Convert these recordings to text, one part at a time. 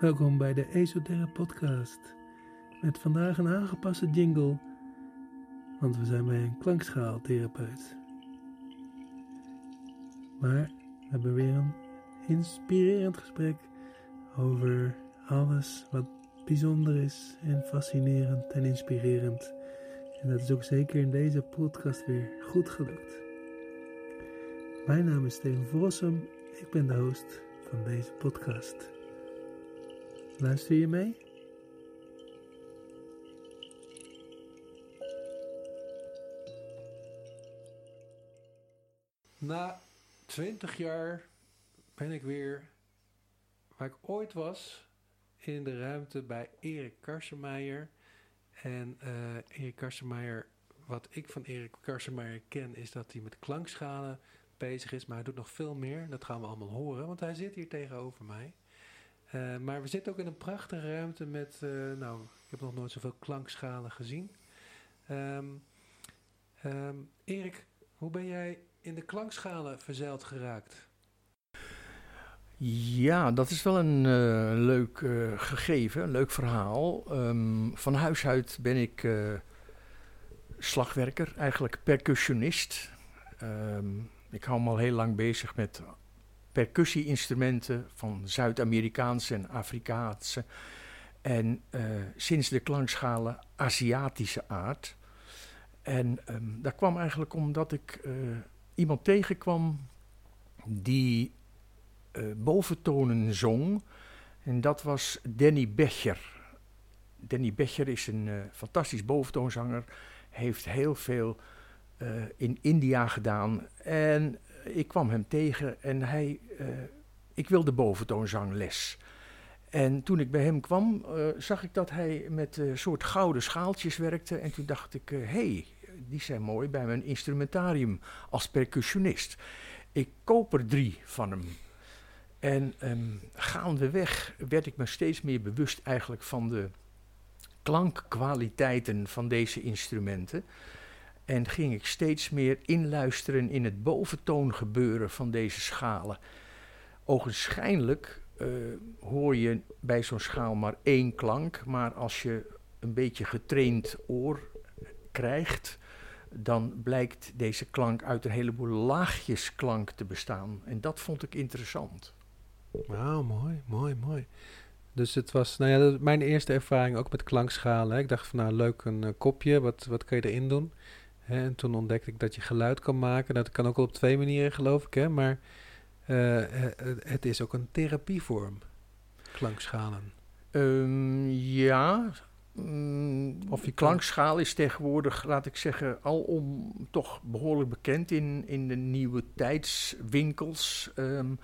Welkom bij de Esoterra Podcast. Met vandaag een aangepaste jingle, want we zijn bij een klankschaaltherapeut. Maar we hebben weer een inspirerend gesprek over alles wat bijzonder is en fascinerend en inspirerend. En dat is ook zeker in deze podcast weer goed gelukt. Mijn naam is Steven Vossum, ik ben de host van deze podcast. Luister je mee? Na 20 jaar ben ik weer waar ik ooit was in de ruimte bij Erik Karsemeijer. En uh, Erik Karsemeijer, wat ik van Erik Karsemeijer ken, is dat hij met klankschalen bezig is, maar hij doet nog veel meer. Dat gaan we allemaal horen, want hij zit hier tegenover mij. Uh, maar we zitten ook in een prachtige ruimte met, uh, nou, ik heb nog nooit zoveel klankschalen gezien. Um, um, Erik, hoe ben jij in de klankschalen verzeild geraakt? Ja, dat is wel een uh, leuk gegeven, een leuk verhaal. Um, van huis uit ben ik slagwerker, eigenlijk percussionist. ik hou me al heel lang bezig met percussie-instrumenten van Zuid-Amerikaanse en Afrikaanse en uh, sinds de klankschalen Aziatische aard. En um, dat kwam eigenlijk omdat ik uh, iemand tegenkwam die uh, boventonen zong. En dat was Danny Becher. Danny Becher is een fantastisch boventoonzanger. Heeft heel veel in India gedaan. En ik kwam hem tegen en hij, uh, ik wilde boventoonzangles. En toen ik bij hem kwam, uh, zag ik dat hij met een uh, soort gouden schaaltjes werkte. En toen dacht ik, hé, hey, die zijn mooi bij mijn instrumentarium als percussionist. Ik koop er drie van hem. En um, gaandeweg werd ik me steeds meer bewust eigenlijk van de klankkwaliteiten van deze instrumenten. En ging ik steeds meer inluisteren in het boventoongebeuren van deze schalen. Ogenschijnlijk uh, hoor je bij zo'n schaal maar één klank, maar als je een beetje getraind oor krijgt, dan blijkt deze klank uit een heleboel laagjes klank te bestaan. En dat vond ik interessant. Wauw, mooi, mooi, mooi. Dus het was, nou ja, mijn eerste ervaring ook met klankschalen. Hè. Ik dacht van nou leuk een uh, kopje, wat, wat kan je erin doen? En toen ontdekte ik dat je geluid kan maken. Dat kan ook op twee manieren, geloof ik. Hè? Maar uh, het is ook een therapievorm, klankschalen. Um, ja. Um, of je klankschaal is tegenwoordig, laat ik zeggen, alom toch behoorlijk bekend in, in de nieuwe tijdswinkels. Um,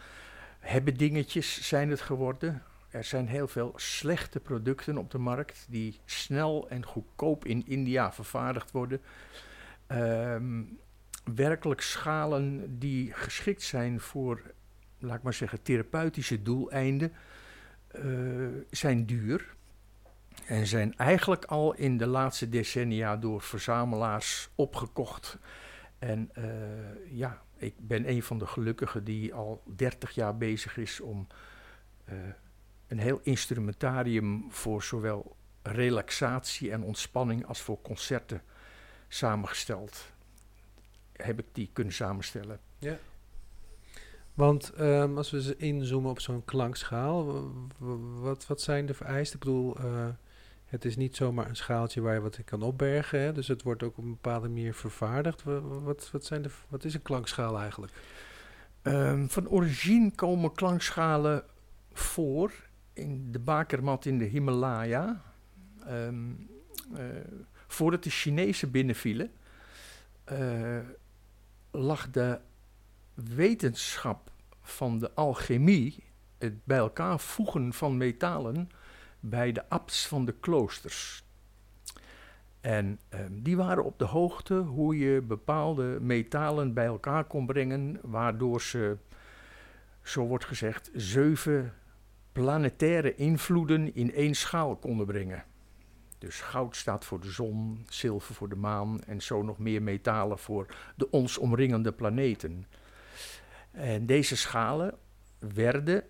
hebben dingetjes zijn het geworden. Er zijn heel veel slechte producten op de markt die snel en goedkoop in India vervaardigd worden. Um, werkelijk schalen die geschikt zijn voor, laat ik maar zeggen, therapeutische doeleinden, uh, zijn duur. En zijn eigenlijk al in de laatste decennia door verzamelaars opgekocht. En uh, ja, ik ben een van de gelukkigen die al 30 jaar bezig is om uh, een heel instrumentarium voor zowel relaxatie en ontspanning als voor concerten samengesteld. Heb ik die kunnen samenstellen. Ja. Want um, als we inzoomen op zo'n klankschaal, wat, wat zijn de vereisten? Ik bedoel, uh, het is niet zomaar een schaaltje waar je wat in kan opbergen. Hè? Dus het wordt ook op een bepaalde manier vervaardigd. Wat, wat, zijn de, wat is een klankschaal eigenlijk? Um, van origine komen klankschalen voor in de bakermat in de Himalaya. Um, uh, Voordat de Chinezen binnenvielen, uh, lag de wetenschap van de alchemie, het bij elkaar voegen van metalen, bij de abts van de kloosters. En uh, die waren op de hoogte hoe je bepaalde metalen bij elkaar kon brengen, waardoor ze, zo wordt gezegd, zeven planetaire invloeden in één schaal konden brengen. Dus goud staat voor de zon, zilver voor de maan en zo nog meer metalen voor de ons omringende planeten. En deze schalen werden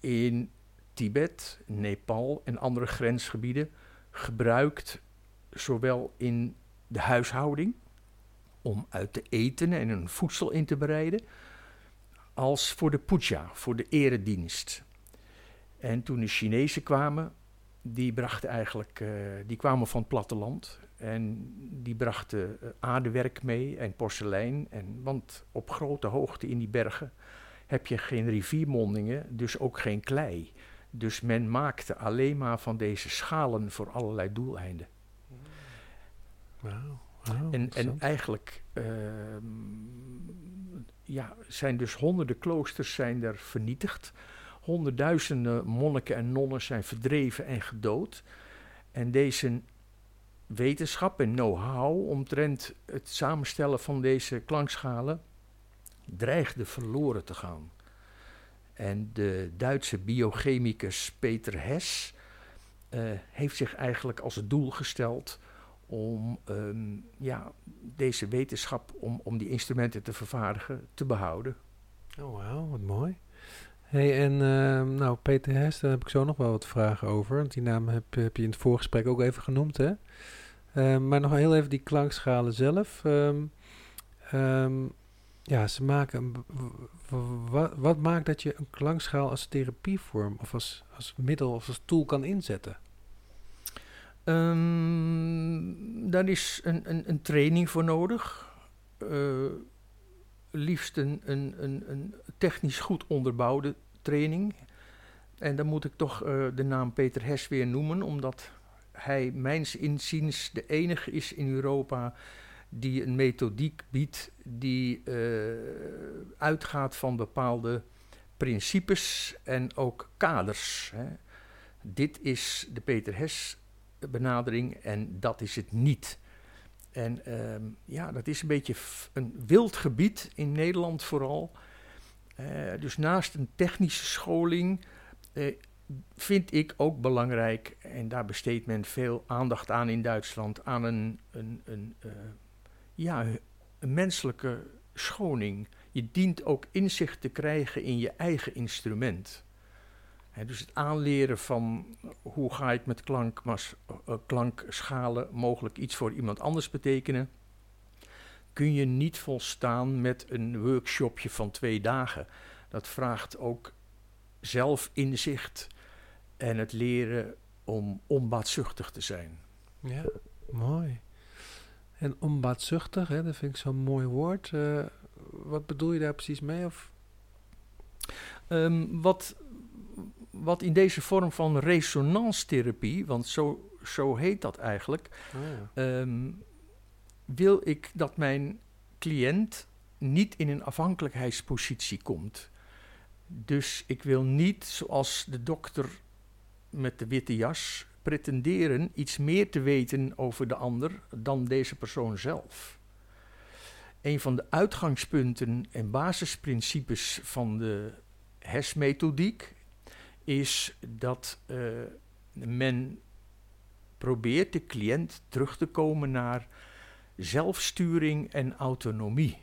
in Tibet, Nepal en andere grensgebieden gebruikt, zowel in de huishouding om uit te eten en een voedsel in te bereiden, als voor de puja, voor de eredienst. En toen de Chinezen kwamen, die brachten eigenlijk, uh, die kwamen van het platteland en die brachten uh, aardewerk mee en porselein. En, want op grote hoogte in die bergen heb je geen riviermondingen, dus ook geen klei. Dus men maakte alleen maar van deze schalen voor allerlei doeleinden. Wauw. en, en eigenlijk uh, ja, zijn dus honderden kloosters zijn er vernietigd. Honderdduizenden monniken en nonnen zijn verdreven en gedood. En deze wetenschap en know-how omtrent het samenstellen van deze klankschalen dreigde verloren te gaan. En de Duitse biochemicus Peter Hess uh, heeft zich eigenlijk als doel gesteld om um, ja, deze wetenschap, om, om die instrumenten te vervaardigen, te behouden. Oh, wauw, wat mooi. Hey, en uh, nou, Peter Hess, daar heb ik zo nog wel wat vragen over. Want die naam heb, heb je in het voorgesprek ook even genoemd, hè? Uh, maar nog heel even die klankschalen zelf. Um, ja, ze maken. Wat, wat maakt dat je een klankschaal als therapievorm of als, als middel of als tool kan inzetten? Um, daar is een, een, een, training voor nodig. Uh, liefst een, een, een, technisch goed onderbouwde training. En dan moet ik toch uh, de naam Peter Hess weer noemen, omdat hij mijns inziens de enige is in Europa die een methodiek biedt die uh, uitgaat van bepaalde principes en ook kaders. Hè. Dit is de Peter Hess benadering en dat is het niet. En uh, ja, dat is een beetje een wild gebied in Nederland vooral. Uh, dus naast een technische scholing uh, vind ik ook belangrijk, en daar besteedt men veel aandacht aan in Duitsland, aan een, een, een ja, een menselijke schoning. Je dient ook inzicht te krijgen in je eigen instrument. Dus het aanleren van hoe ga ik met klankmas, uh, klankschalen mogelijk iets voor iemand anders betekenen, kun je niet volstaan met een workshopje van twee dagen. Dat vraagt ook zelfinzicht en het leren om onbaatzuchtig te zijn. Ja, mooi. En onbaatzuchtig, hè, dat vind ik zo'n mooi woord. Uh, wat bedoel je daar precies mee? Of? Um, wat, wat in deze vorm van resonanstherapie, want zo, zo heet dat eigenlijk, oh ja. um, wil ik dat mijn cliënt niet in een afhankelijkheidspositie komt. Dus ik wil niet, zoals de dokter met de witte jas, pretenderen iets meer te weten over de ander dan deze persoon zelf. Een van de uitgangspunten en basisprincipes van de HES-methodiek is dat uh, men probeert de cliënt terug te komen naar zelfsturing en autonomie.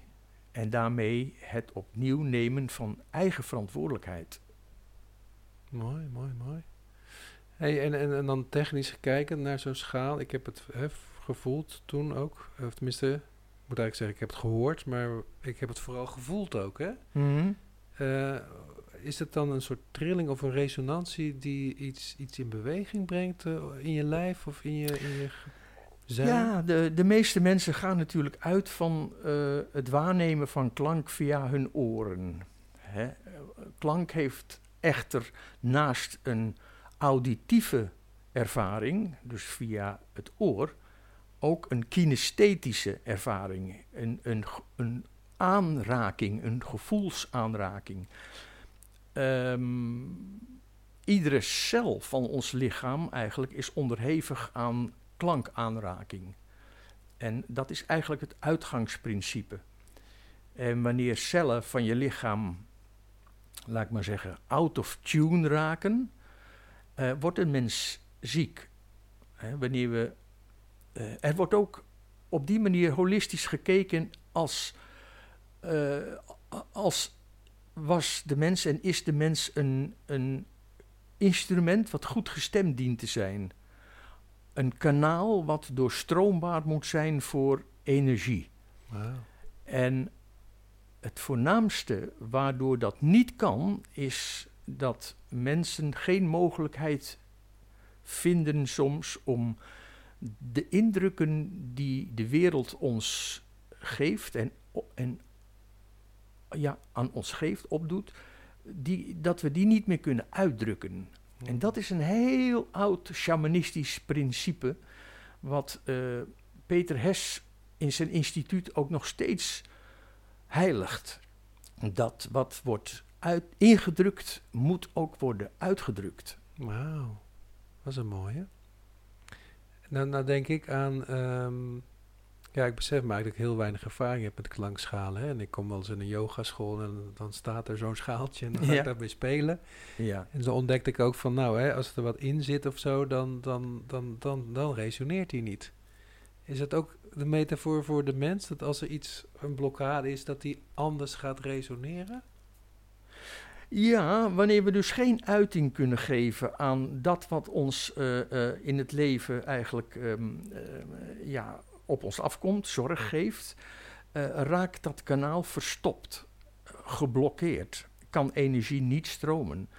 En daarmee het opnieuw nemen van eigen verantwoordelijkheid. Mooi, mooi, mooi. Hey, en, en, en dan technisch kijken naar zo'n schaal. Ik heb het gevoeld toen ook. Of tenminste, ik moet eigenlijk zeggen, ik heb het gehoord, maar ik heb het vooral gevoeld ook. Hè? Mm-hmm. Uh, is het dan een soort trilling of een resonantie die iets, iets in beweging brengt uh, in je lijf of in je, in je zijn? Ja, de, de meeste mensen gaan natuurlijk uit van uh, het waarnemen van klank via hun oren. Hè? Klank heeft echter naast een auditieve ervaring, dus via het oor, ook een kinesthetische ervaring, een, een, een aanraking, een gevoelsaanraking. Um, iedere cel van ons lichaam eigenlijk is onderhevig aan klankaanraking. En dat is eigenlijk het uitgangsprincipe. En wanneer cellen van je lichaam, laat ik maar zeggen, out of tune raken, uh, wordt een mens ziek. Hè, wanneer we, uh, er wordt ook op die manier holistisch gekeken als, uh, als was de mens en is de mens een, een instrument wat goed gestemd dient te zijn. Een kanaal wat doorstroombaar moet zijn voor energie. En het voornaamste waardoor dat niet kan, is dat mensen geen mogelijkheid vinden soms om de indrukken die de wereld ons geeft en, en ja, aan ons geeft, opdoet, die, dat we die niet meer kunnen uitdrukken. En dat is een heel oud shamanistisch principe, wat eh, Peter Hes in zijn instituut ook nog steeds heiligt. Dat wat wordt uit, ingedrukt, moet ook worden uitgedrukt. Wauw, dat is een mooie. Nou, nou denk ik aan, ehm, ja, ik besef maar dat ik heel weinig ervaring heb met klankschalen. Hè? En ik kom wel eens in een yogaschool en dan staat er zo'n schaaltje en dan ga Ja. ik daarmee spelen. Ja. En zo ontdekte ik ook van, nou, hè, als er wat in zit of zo, dan, dan, dan, dan, dan resoneert hij niet. Is dat ook de metafoor voor de mens? Dat als er iets, een blokkade is, dat die anders gaat resoneren? Ja, wanneer we dus geen uiting kunnen geven aan dat wat ons eh, eh, in het leven eigenlijk ehm, eh, ja, op ons afkomt, zorg geeft, eh, raakt dat kanaal verstopt, geblokkeerd, kan energie niet stromen.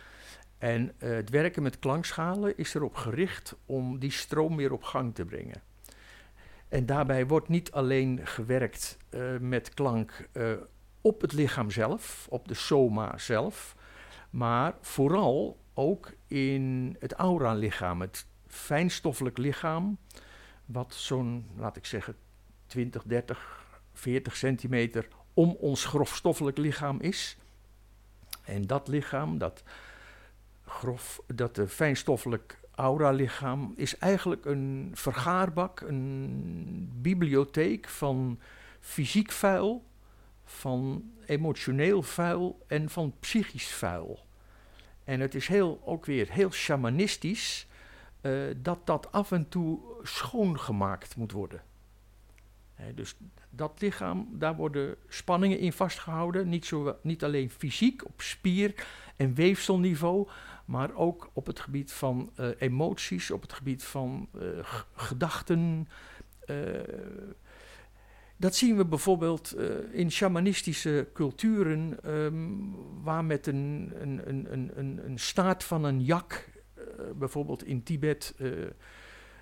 En eh, het werken met klankschalen is erop gericht om die stroom weer op gang te brengen. En daarbij wordt niet alleen gewerkt eh, met klank op het lichaam zelf, op de soma zelf, maar vooral ook in het aura-lichaam, het fijnstoffelijk lichaam, wat zo'n, laat ik zeggen, 20, 30, 40 centimeter om ons grofstoffelijk lichaam is. En dat lichaam, dat, grof, dat eh, fijnstoffelijk aura-lichaam, is eigenlijk een vergaarbak, een bibliotheek van fysiek vuil, van emotioneel vuil en van psychisch vuil. En het is heel, ook weer heel shamanistisch eh, dat dat af en toe schoongemaakt moet worden. Dus dat lichaam, daar worden spanningen in vastgehouden. Niet, zo, niet alleen fysiek op spier- en weefselniveau, maar ook op het gebied van eh, emoties, op het gebied van eh, gedachten. dat zien we bijvoorbeeld in shamanistische culturen, ehm, waar met een, een, een, een, een, staart van een jak, bijvoorbeeld in Tibet, eh,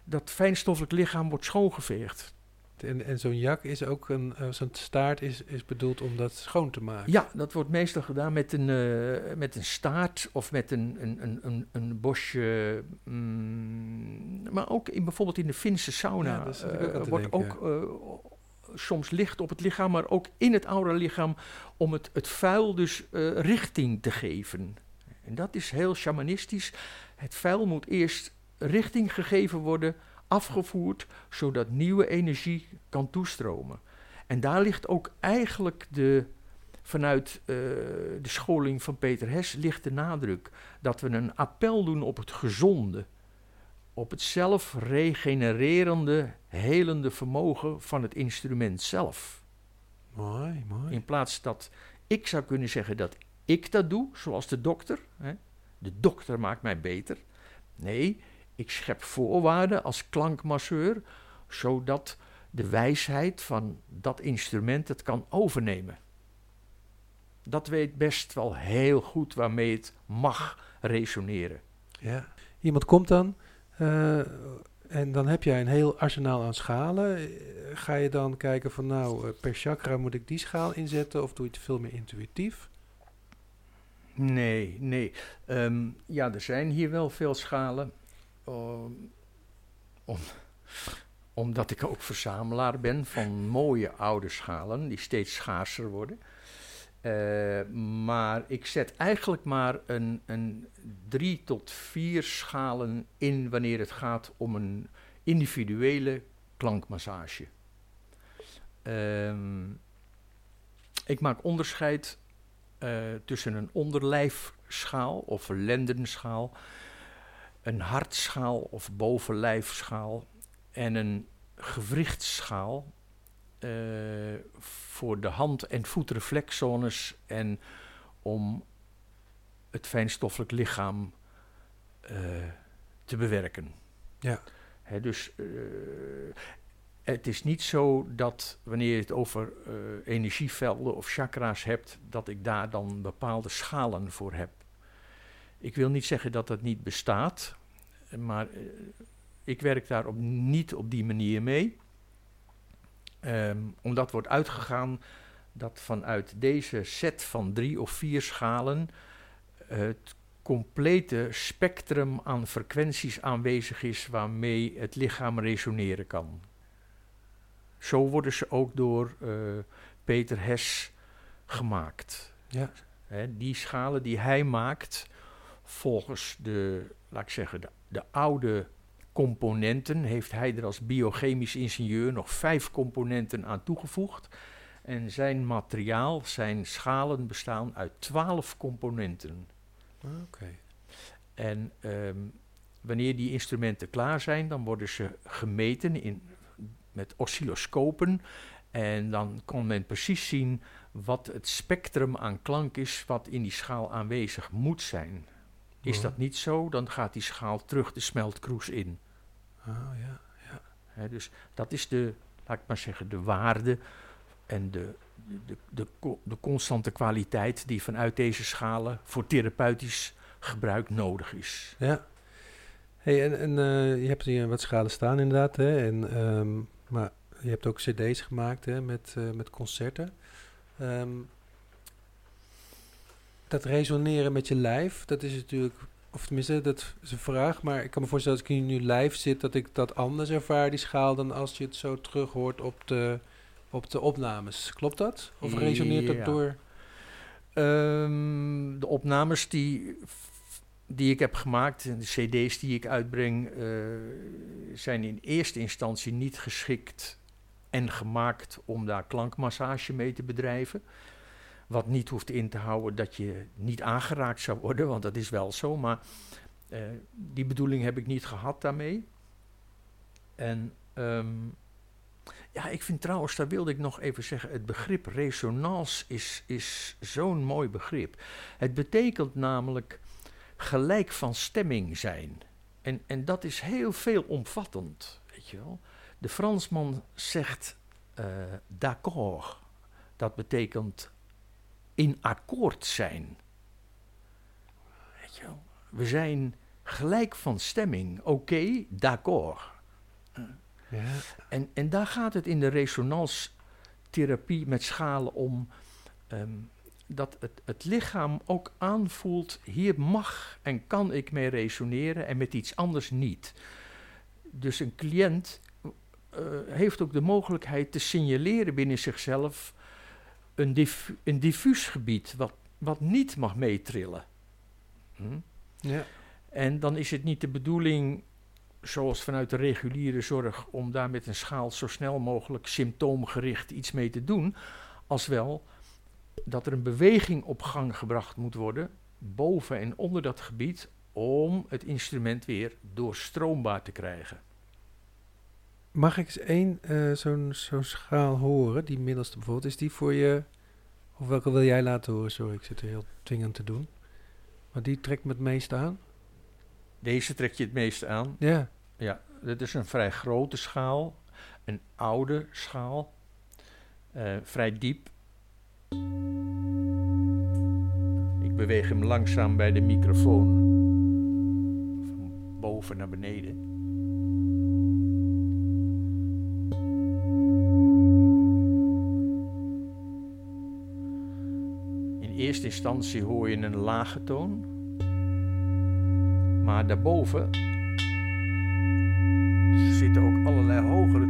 dat fijnstoffelijk lichaam wordt schoongeveegd. En, en zo'n jak is ook een, eh, zo'n staart is, is bedoeld om dat schoon te maken. Ja, dat wordt meestal gedaan met een, eh, met een staart of met een, een, een, een, een bosje. mm, maar ook in, bijvoorbeeld in de Finse sauna Ja, ook eh, wordt denken, ook eh, soms licht op het lichaam, maar ook in het oude lichaam om het, het vuil dus eh, richting te geven. En dat is heel shamanistisch. Het vuil moet eerst richting gegeven worden, afgevoerd, zodat nieuwe energie kan toestromen. En daar ligt ook eigenlijk de, vanuit eh, de scholing van Peter Hes ligt de nadruk dat we een appel doen op het gezonde, op het zelfregenererende, helende vermogen van het instrument zelf. Mooi, mooi. In plaats dat ik zou kunnen zeggen dat ik dat doe, zoals de dokter. Hè? De dokter maakt mij beter. Nee, ik schep voorwaarden als klankmasseur, zodat de wijsheid van dat instrument het kan overnemen. Dat weet best wel heel goed waarmee het mag resoneren. Ja. Iemand komt dan eh, en dan heb jij een heel arsenaal aan schalen. Ga je dan kijken van nou, eh, per chakra moet ik die schaal inzetten of doe je het veel meer intuïtief? Nee, nee. Ehm, ja, er zijn hier wel veel schalen. Ehm, om, omdat ik ook verzamelaar ben van mooie oude schalen, die steeds schaarser worden. Eh, maar ik zet eigenlijk maar een, een drie tot vier schalen in wanneer het gaat om een individuele klankmassage. Ehm, ik maak onderscheid tussen een onderlijfschaal of lendenschaal, een hartschaal of bovenlijfschaal en een gewrichtsschaal eh, voor de hand- en voetreflexzones en om het fijnstoffelijk lichaam eh, te bewerken. Ja. Dus eh, het is niet zo dat wanneer je het over eh, energievelden of chakra's hebt, dat ik daar dan bepaalde schalen voor heb. Ik wil niet zeggen dat dat niet bestaat, maar eh, ik werk daar op, niet op die manier mee. Ehm, omdat wordt uitgegaan dat vanuit deze set van drie of vier schalen het complete spectrum aan frequenties aanwezig is waarmee het lichaam resoneren kan. Zo worden ze ook door eh, Peter Hess gemaakt. Ja. Die schalen die hij maakt volgens de, laat ik zeggen, de, de oude componenten, heeft hij er als biochemisch ingenieur nog vijf componenten aan toegevoegd. En zijn materiaal, zijn schalen bestaan uit twaalf componenten. Oké. En ehm, wanneer die instrumenten klaar zijn, dan worden ze gemeten in, met oscilloscopen. En dan kan men precies zien wat het spectrum aan klank is wat in die schaal aanwezig moet zijn. Is dat niet zo, dan gaat die schaal terug de smeltkroes in. Oh ja. Hè, dus dat is de, laat ik maar zeggen, de waarde en de, de, de, de constante kwaliteit die vanuit deze schalen voor therapeutisch gebruik nodig is. Ja. Hey, en, en eh, je hebt hier wat schalen staan inderdaad, hè? En, ehm, maar je hebt ook cd's gemaakt hè, met, eh, met concerten. Ehm, dat resoneren met je lijf, dat is natuurlijk, of tenminste, dat is een vraag, maar ik kan me voorstellen als ik nu live zit, dat ik dat anders ervaar, die schaal, dan als je het zo terug hoort op de, op de opnames. Klopt dat? Of resoneert Ja. dat door? Ehm, de opnames die, die ik heb gemaakt, de cd's die ik uitbreng, eh, zijn in eerste instantie niet geschikt en gemaakt om daar klankmassage mee te bedrijven. Wat niet hoeft in te houden dat je niet aangeraakt zou worden, want dat is wel zo. Maar eh, die bedoeling heb ik niet gehad daarmee. En ehm, ja, ik vind trouwens, daar wilde ik nog even zeggen, het begrip resonance is, is zo'n mooi begrip. Het betekent namelijk gelijk van stemming zijn. En, en dat is heel veelomvattend, weet je wel. De Fransman zegt eh, d'accord. Dat betekent in akkoord zijn. Weet je wel. We zijn gelijk van stemming. Oké, d'accord. Ja. En, en daar gaat het in de resonanstherapie met schalen om. ehm, dat het, het lichaam ook aanvoelt, hier mag en kan ik mee resoneren en met iets anders niet. Dus een cliënt eh, heeft ook de mogelijkheid te signaleren binnen zichzelf een, diff, een diffuus gebied wat, wat niet mag meetrillen. Hm? Ja. En dan is het niet de bedoeling, zoals vanuit de reguliere zorg, om daar met een schaal zo snel mogelijk symptoomgericht iets mee te doen, als wel dat er een beweging op gang gebracht moet worden, boven en onder dat gebied, om het instrument weer doorstroombaar te krijgen. Mag ik eens één eh, zo'n zo'n schaal horen, die middelste bijvoorbeeld? Is die voor je, of welke wil jij laten horen? Sorry, ik zit er heel dwingend te doen. Maar die trekt me het meest aan? Deze trek je het meest aan. Ja. Ja, dit is een vrij grote schaal, een oude schaal, eh, vrij diep. Ik beweeg hem langzaam bij de microfoon, van boven naar beneden. In eerste instantie hoor je een lage toon, maar daarboven zitten ook allerlei hogere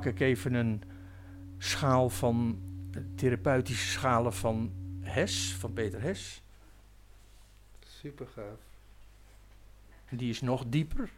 pak ik even een schaal van therapeutische schalen van Hes, van Peter Hes. Super gaaf. Die is nog dieper.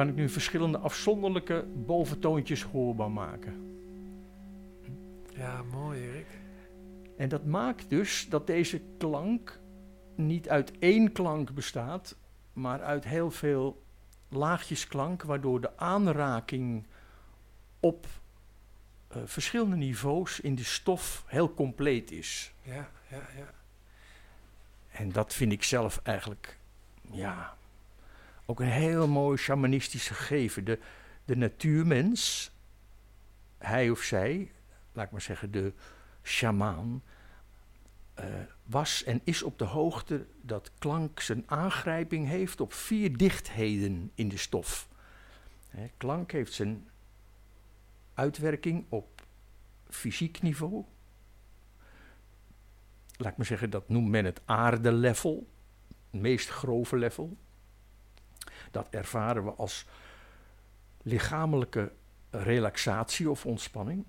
Kan ik nu verschillende afzonderlijke boventoontjes hoorbaar maken. Ja, mooi Erik. En dat maakt dus dat deze klank niet uit één klank bestaat, maar uit heel veel laagjes klank, waardoor de aanraking op uh, verschillende niveaus in de stof heel compleet is. Ja, ja, ja. En dat vind ik zelf eigenlijk, ja, ook een heel mooi shamanistisch gegeven. De, de natuurmens, hij of zij, laat ik maar zeggen, de shamaan, uh, was en is op de hoogte dat klank zijn aangrijping heeft op vier dichtheden in de stof. klank heeft zijn uitwerking op fysiek niveau. Laat ik maar zeggen, dat noemt men het aardelevel, het meest grove level. Dat ervaren we als lichamelijke relaxatie of ontspanning.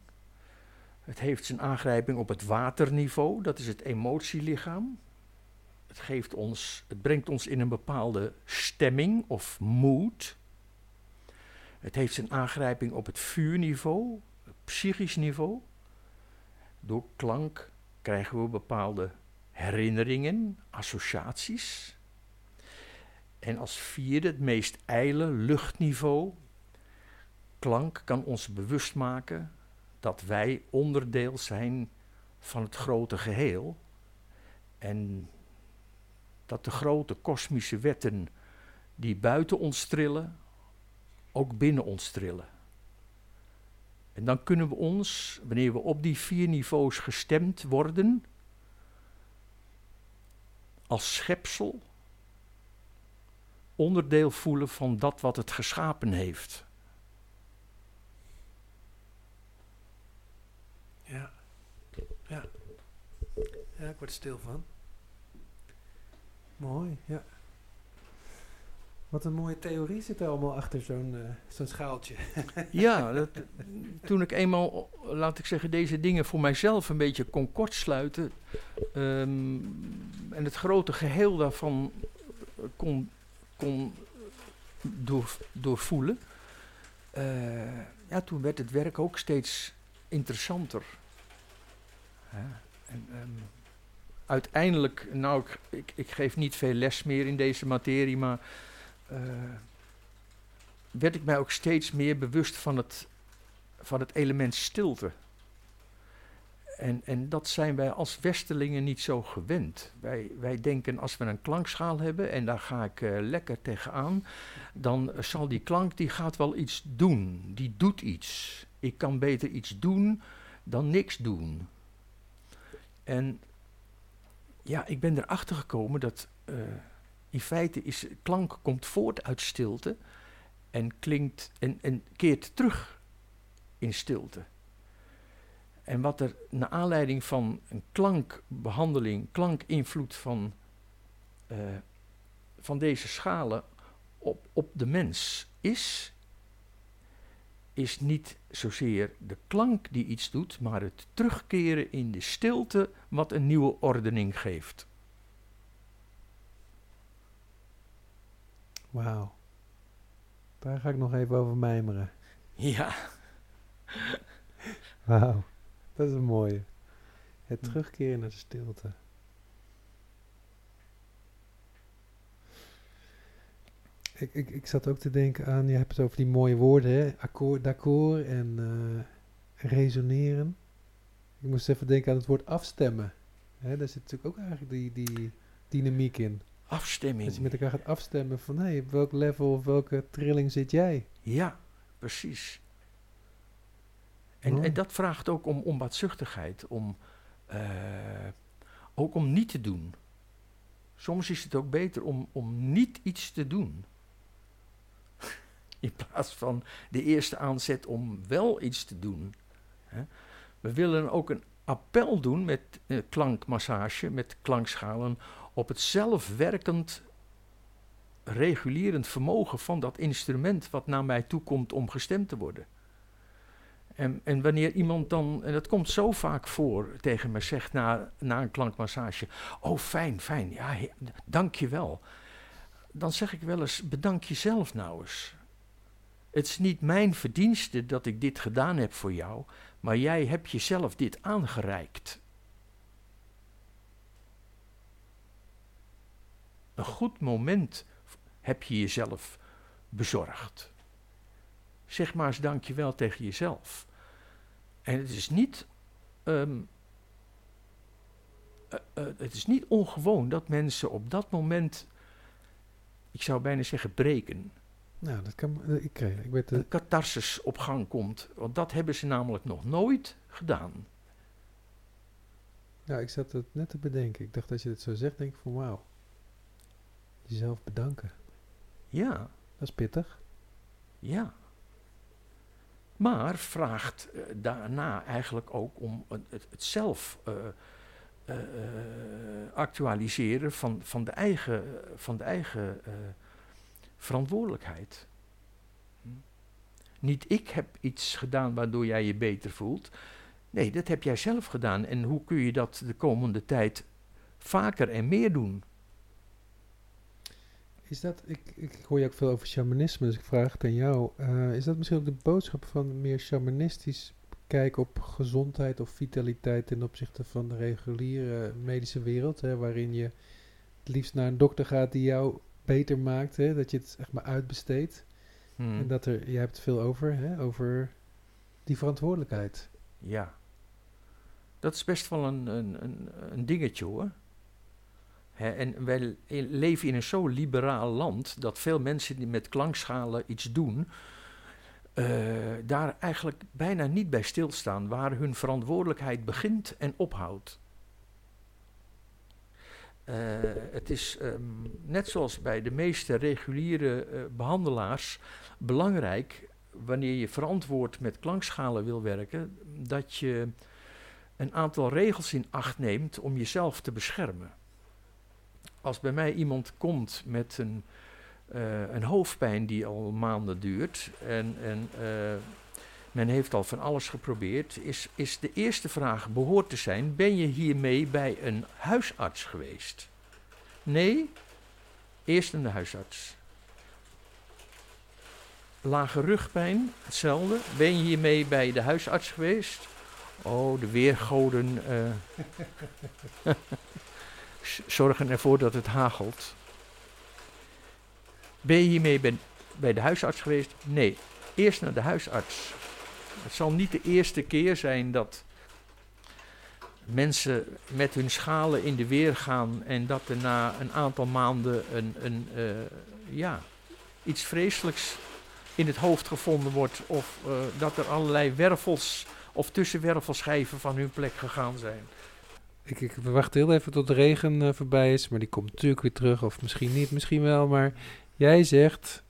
Het heeft zijn aangrijping op het waterniveau, dat is het emotielichaam. Het, geeft ons, het brengt ons in een bepaalde stemming of mood. Het heeft zijn aangrijping op het vuurniveau, het psychisch niveau. Door klank krijgen we bepaalde herinneringen, associaties. En als vierde, het meest ijle luchtniveau. Klank kan ons bewust maken dat wij onderdeel zijn van het grote geheel. En dat de grote kosmische wetten die buiten ons trillen, ook binnen ons trillen. En dan kunnen we ons, wanneer we op die vier niveaus gestemd worden, als schepsel onderdeel voelen van dat wat het geschapen heeft. Ja. Ja. Ja, ik word stil van. Mooi, ja. Wat een mooie theorie zit er allemaal achter zo'n uh, zo'n schaaltje. ja, dat, toen ik eenmaal, laat ik zeggen, deze dingen voor mijzelf een beetje kon kortsluiten. Um, en het grote geheel daarvan kon, kon door, doorvoelen. Uh, ja, toen werd het werk ook steeds interessanter. En, um, uiteindelijk, nou, ik, ik, geef niet veel les meer in deze materie, maar uh, werd ik mij ook steeds meer bewust van het, van het element stilte. En, en dat zijn wij als Westelingen niet zo gewend. Wij, wij denken als we een klankschaal hebben en daar ga ik uh, lekker tegenaan, dan zal die klank die gaat wel iets doen. Die doet iets. Ik kan beter iets doen dan niks doen. En ja, ik ben erachter gekomen dat uh, in feite is klank komt voort uit stilte en klinkt en, en keert terug in stilte. En wat er naar aanleiding van een klankbehandeling, klankinvloed van, uh, van deze schalen op, op de mens is, is niet zozeer de klank die iets doet, maar het terugkeren in de stilte wat een nieuwe ordening geeft. Wauw. Daar ga ik nog even over mijmeren. Ja. Wauw. Dat is een mooie. Het hm. terugkeren naar de stilte. Ik, ik, ik zat ook te denken aan, je hebt het over die mooie woorden, hè? Akkoord, d'accord en uh, resoneren. Ik moest even denken aan het woord afstemmen. Hè? Daar zit natuurlijk ook eigenlijk die, die dynamiek in. Afstemming. Dat je met elkaar gaat afstemmen van, hé, hey, op welk level of welke trilling zit jij? Ja, precies. En, en dat vraagt ook om onbaatzuchtigheid, om, uh, ook om niet te doen. Soms is het ook beter om, om niet iets te doen. In plaats van de eerste aanzet om wel iets te doen. Hè. We willen ook een appel doen met uh, klankmassage, met klankschalen, op het zelfwerkend, regulerend vermogen van dat instrument wat naar mij toe komt om gestemd te worden. En, en, wanneer iemand dan, en dat komt zo vaak voor, tegen me zegt na, na een klankmassage: Oh, fijn, fijn, ja, dank je wel. dan zeg ik wel eens: bedank jezelf nou eens. Het is niet mijn verdienste dat ik dit gedaan heb voor jou, maar jij hebt jezelf dit aangereikt. Een goed moment heb je jezelf bezorgd. Zeg maar eens dankjewel tegen jezelf. En het is niet, ehm, eh, eh, het is niet ongewoon dat mensen op dat moment, ik zou bijna zeggen, breken. Nou, dat kan. eh, Ik, ik weet de, Een catharsis op gang komt. Want dat hebben ze namelijk nog nooit gedaan. nou, ik zat het net te bedenken. Ik dacht als je het zo zegt, denk ik van wauw. Jezelf bedanken. Ja, Dat is pittig. ja. Maar vraagt eh, daarna eigenlijk ook om het, het, zelf eh, eh, actualiseren van, van de eigen, van de eigen verantwoordelijkheid. Hm? Niet ik heb iets gedaan waardoor jij je beter voelt. Nee, dat heb jij zelf gedaan. En hoe kun je dat de komende tijd vaker en meer doen? Is dat, ik, ik hoor je ook veel over shamanisme, dus ik vraag het aan jou. Eh, is dat misschien ook de boodschap van meer shamanistisch kijken op gezondheid of vitaliteit ten opzichte van de reguliere medische wereld? Hè, waarin je het liefst naar een dokter gaat die jou beter maakt, hè, dat je het zeg maar uitbesteedt. Hm. En dat er, jij hebt het veel over, hè, over die verantwoordelijkheid. Ja. Dat is best wel een, een, een, een dingetje hoor. En wij le- leven in een zo liberaal land dat veel mensen die met klankschalen iets doen, eh, daar eigenlijk bijna niet bij stilstaan waar hun verantwoordelijkheid begint en ophoudt. Eh, het is ehm, net zoals bij de meeste reguliere eh, behandelaars belangrijk wanneer je verantwoord met klankschalen wil werken, dat je een aantal regels in acht neemt om jezelf te beschermen. Als bij mij iemand komt met een, eh, een hoofdpijn die al maanden duurt en, en eh, men heeft al van alles geprobeerd, is, is de eerste vraag behoort te zijn: ben je hiermee bij een huisarts geweest? Nee, eerst naar de huisarts. Lage rugpijn, hetzelfde. Ben je hiermee bij de huisarts geweest? Oh, de weergoden z- zorgen ervoor dat het hagelt. Ben je hiermee bij, de huisarts geweest? Nee, eerst naar de huisarts. Het zal niet de eerste keer zijn dat mensen met hun schalen in de weer gaan en dat er na een aantal maanden een, een, eh, ja, iets vreselijks in het hoofd gevonden wordt of eh, dat er allerlei wervels of tussenwervelschijven van hun plek gegaan zijn. Ik, ik heel even tot de regen eh, voorbij is, maar die komt natuurlijk weer terug. Of misschien niet, misschien wel. Maar jij zegt,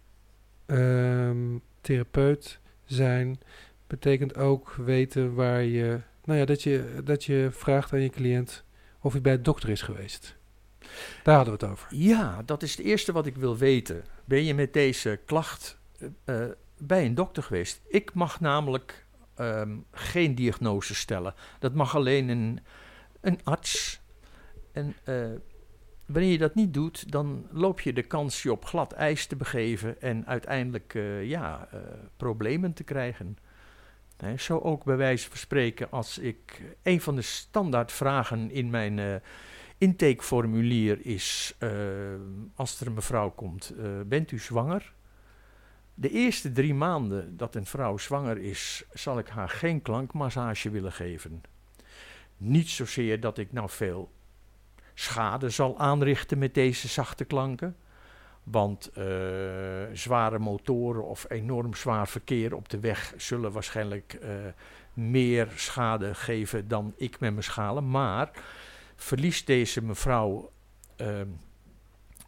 ehm, therapeut zijn betekent ook weten waar je... Nou ja, dat je, dat je vraagt aan je cliënt of hij bij de dokter is geweest. Daar hadden we het over. Ja, dat is het eerste wat ik wil weten. Ben je met deze klacht eh, eh, bij een dokter geweest? Ik mag namelijk ehm, geen diagnose stellen. Dat mag alleen een, een arts. En eh, wanneer je dat niet doet, dan loop je de kans je op glad ijs te begeven en uiteindelijk eh, ja, eh, problemen te krijgen. Zo ook bij wijze van spreken als ik een van de standaardvragen in mijn intakeformulier is, als er een mevrouw komt, bent u zwanger? De eerste drie maanden dat een vrouw zwanger is, zal ik haar geen klankmassage willen geven. Niet zozeer dat ik nou veel schade zal aanrichten met deze zachte klanken. Want eh, zware motoren of enorm zwaar verkeer op de weg zullen waarschijnlijk eh, meer schade geven dan ik met mijn schalen. Maar verliest deze mevrouw ehm,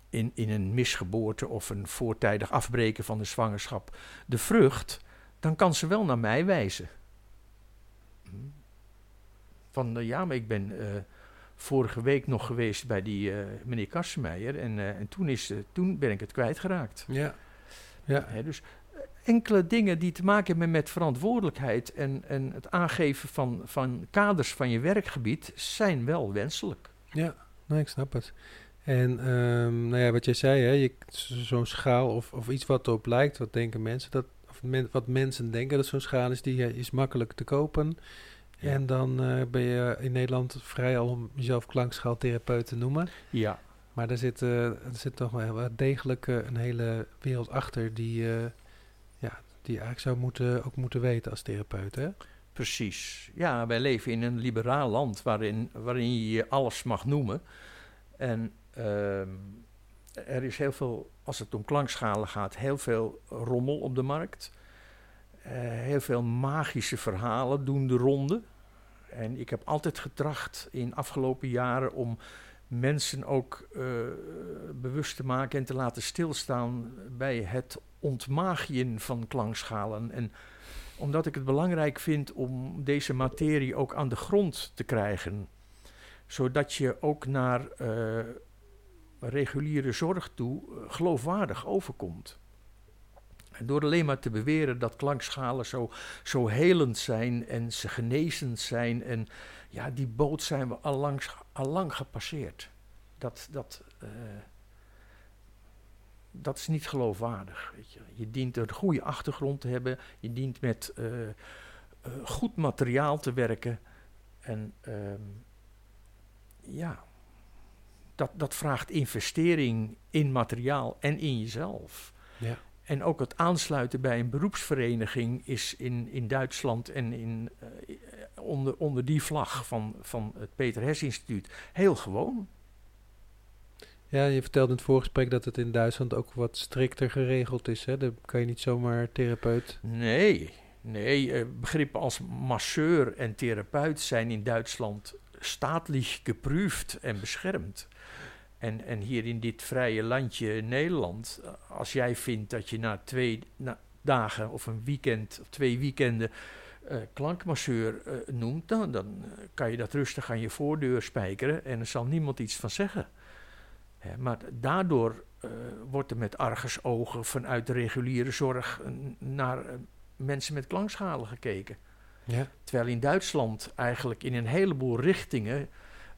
in, in een misgeboorte of een voortijdig afbreken van de zwangerschap de vrucht, dan kan ze wel naar mij wijzen. Van eh, ja, maar ik ben eh, vorige week nog geweest bij die eh, meneer Kassemeijer en, en toen, is, toen ben ik het kwijtgeraakt. Ja. Ja. Hè, dus enkele dingen die te maken hebben met verantwoordelijkheid en, en het aangeven van, van kaders van je werkgebied zijn wel wenselijk. Ja, nee, ik snap het. En ehm, nou ja, wat jij zei, hè, zo'n schaal of, of iets wat erop lijkt, wat denken mensen dat, of men- wat mensen denken dat zo'n schaal is, die is makkelijk te kopen. Ja. En dan eh, ben je in Nederland vrij al om jezelf klankschaaltherapeut te noemen. Ja, Maar daar zit, eh, er zit toch wel degelijk eh, een hele wereld achter die, ja, die je eigenlijk zou moeten, ook moeten weten als therapeut. Hè? precies. Ja, wij leven in een liberaal land waarin, waarin je je alles mag noemen. En ehm, er is heel veel, als het om klankschalen gaat, heel veel rommel op de markt. Heel veel magische verhalen doen de ronde. En ik heb altijd getracht in afgelopen jaren om mensen ook eh, bewust te maken en te laten stilstaan bij het ontmagien van klankschalen. En omdat ik het belangrijk vind om deze materie ook aan de grond te krijgen, zodat je ook naar eh, reguliere zorg toe eh, geloofwaardig overkomt. Door alleen maar te beweren dat klankschalen zo, zo helend zijn en ze genezend zijn, en ja, die boot zijn we allang, allang gepasseerd. Dat, dat, eh, dat is niet geloofwaardig. Weet je. je dient een goede achtergrond te hebben, je dient met eh, eh, goed materiaal te werken. En ehm, ja, dat, dat vraagt investering in materiaal en in jezelf. Ja. En ook het aansluiten bij een beroepsvereniging is in, in Duitsland en in, eh, onder, onder die vlag van, van het Peter Hess Instituut heel gewoon. Ja, je vertelde in het voorgesprek dat het in Duitsland ook wat strikter geregeld is. Hè? Dan kan je niet zomaar therapeut. Nee, nee. eh, begrippen als masseur en therapeut zijn in Duitsland staatlich geprüft en beschermd. En, en hier in dit vrije landje Nederland, eh, als jij vindt dat je na twee na dagen of een weekend of twee weekenden eh, klankmasseur eh, noemt, dan, dan kan je dat rustig aan je voordeur spijkeren en er zal niemand iets van zeggen. Hè, maar daardoor wordt er met argusogen vanuit de reguliere zorg naar mensen met klankschalen gekeken. Ja. Terwijl in Duitsland eigenlijk in een heleboel richtingen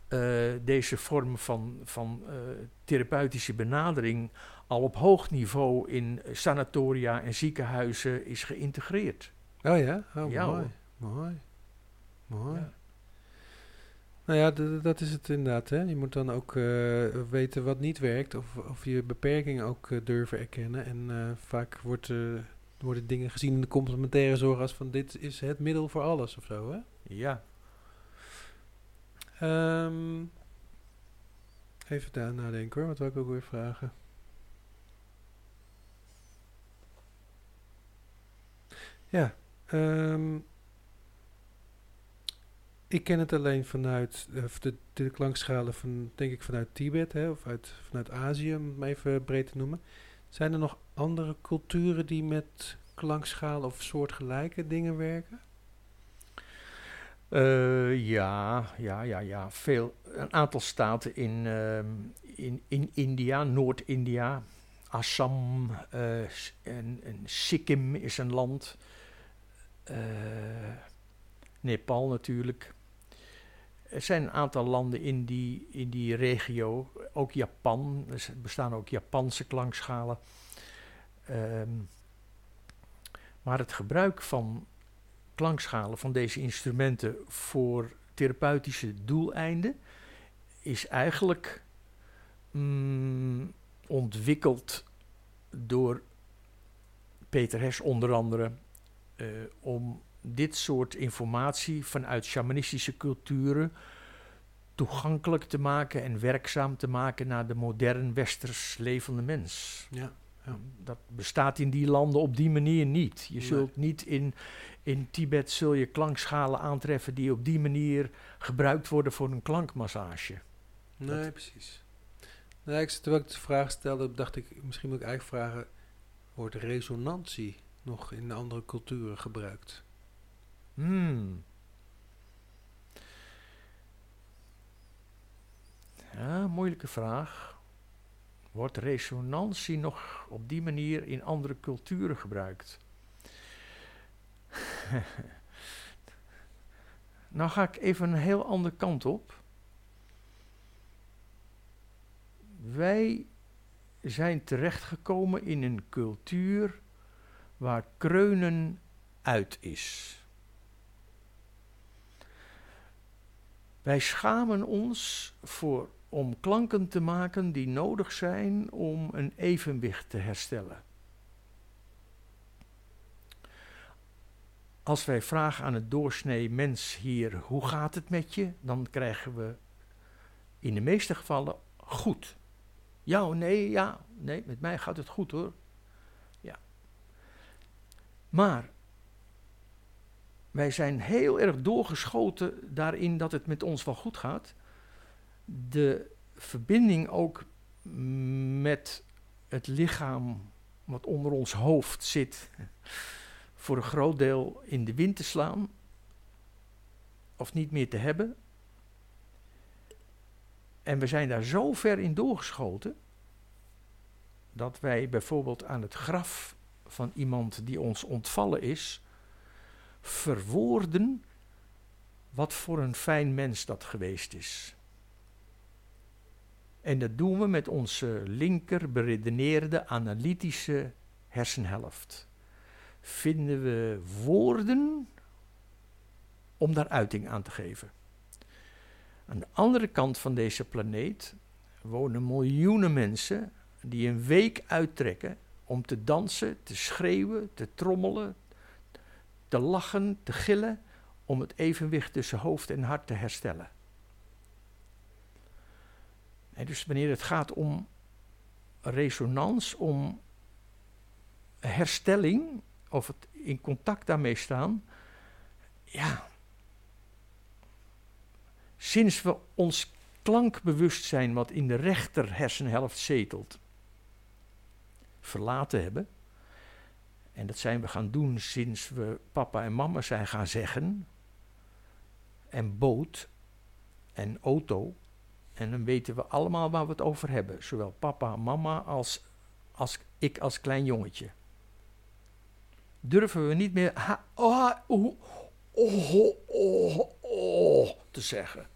eh, deze vorm van, van eh, therapeutische benadering al op hoog niveau in sanatoria en ziekenhuizen is geïntegreerd. Oh ja? Oh, Ja, mooi. Mooi. Mooi. Ja. Nou ja, dat is het inderdaad. Hè? Je moet dan ook eh, weten wat niet werkt. Of, of je beperkingen ook durven erkennen. En vaak wordt, worden dingen gezien in de complementaire zorg als van dit is het middel voor alles of zo. Hè? Ja, Ehm, even daar nadenken hoor. Wat wil ik ook weer vragen? Ja. ehm, ik ken het alleen vanuit eh, de, de klankschalen van, denk ik, vanuit Tibet, hè, of uit, vanuit Azië, om het maar even breed te noemen. Zijn er nog andere culturen die met klankschalen of soortgelijke dingen werken? Eh, ja, ja, ja, ja. Veel, een aantal staten in, ehm, in, in India, Noord-India, Assam eh, en, en Sikkim is een land. Eh, Nepal natuurlijk. Er zijn een aantal landen in die, in die regio, ook Japan. Er bestaan ook Japanse klankschalen. Ehm, maar het gebruik van klankschalen van deze instrumenten voor therapeutische doeleinden is eigenlijk mm, ontwikkeld door Peter Hess onder andere eh, om dit soort informatie vanuit shamanistische culturen toegankelijk te maken en werkzaam te maken naar de modern westers levende mens. Ja. Ja. Dat bestaat in die landen op die manier niet. Je Nee. zult niet in, in Tibet zul je klankschalen aantreffen die op die manier gebruikt worden voor een klankmassage. Nee, Dat- precies. Nee, ik, terwijl ik de vraag stelde, dacht ik, misschien moet ik eigenlijk vragen, wordt resonantie nog in andere culturen gebruikt? Hmm. Ja, moeilijke vraag. Wordt resonantie nog op die manier in andere culturen gebruikt? nou ga ik even een heel andere kant op. Wij zijn terechtgekomen in een cultuur waar kreunen uit is. Wij schamen ons voor, om klanken te maken die nodig zijn om een evenwicht te herstellen. Als wij vragen aan het doorsnee mens hier, hoe gaat het met je? Dan krijgen we in de meeste gevallen goed. Ja, nee, ja, nee, met mij gaat het goed hoor. Ja. Maar wij zijn heel erg doorgeschoten daarin dat het met ons wel goed gaat. De verbinding ook met het lichaam wat onder ons hoofd zit, voor een groot deel in de wind te slaan of niet meer te hebben. En we zijn daar zo ver in doorgeschoten dat wij bijvoorbeeld aan het graf van iemand die ons ontvallen is, verwoorden wat voor een fijn mens dat geweest is. En dat doen we met onze linker beredeneerde analytische hersenhelft. Vinden we woorden om daar uiting aan te geven. Aan de andere kant van deze planeet wonen miljoenen mensen die een week uittrekken om te dansen, te schreeuwen, te trommelen, te lachen, te gillen, om het evenwicht tussen hoofd en hart te herstellen. En dus wanneer het gaat om resonans, om herstelling, of het in contact daarmee staan, ja, sinds we ons klankbewustzijn, wat in de rechter hersenhelft zetelt, verlaten hebben, en dat zijn we gaan doen sinds we papa en mama zijn gaan zeggen. En boot en auto. En dan weten we allemaal waar we het over hebben. Zowel papa mama als, als ik als klein jongetje. Durven we niet meer ha, oh, oh, oh, oh, te zeggen.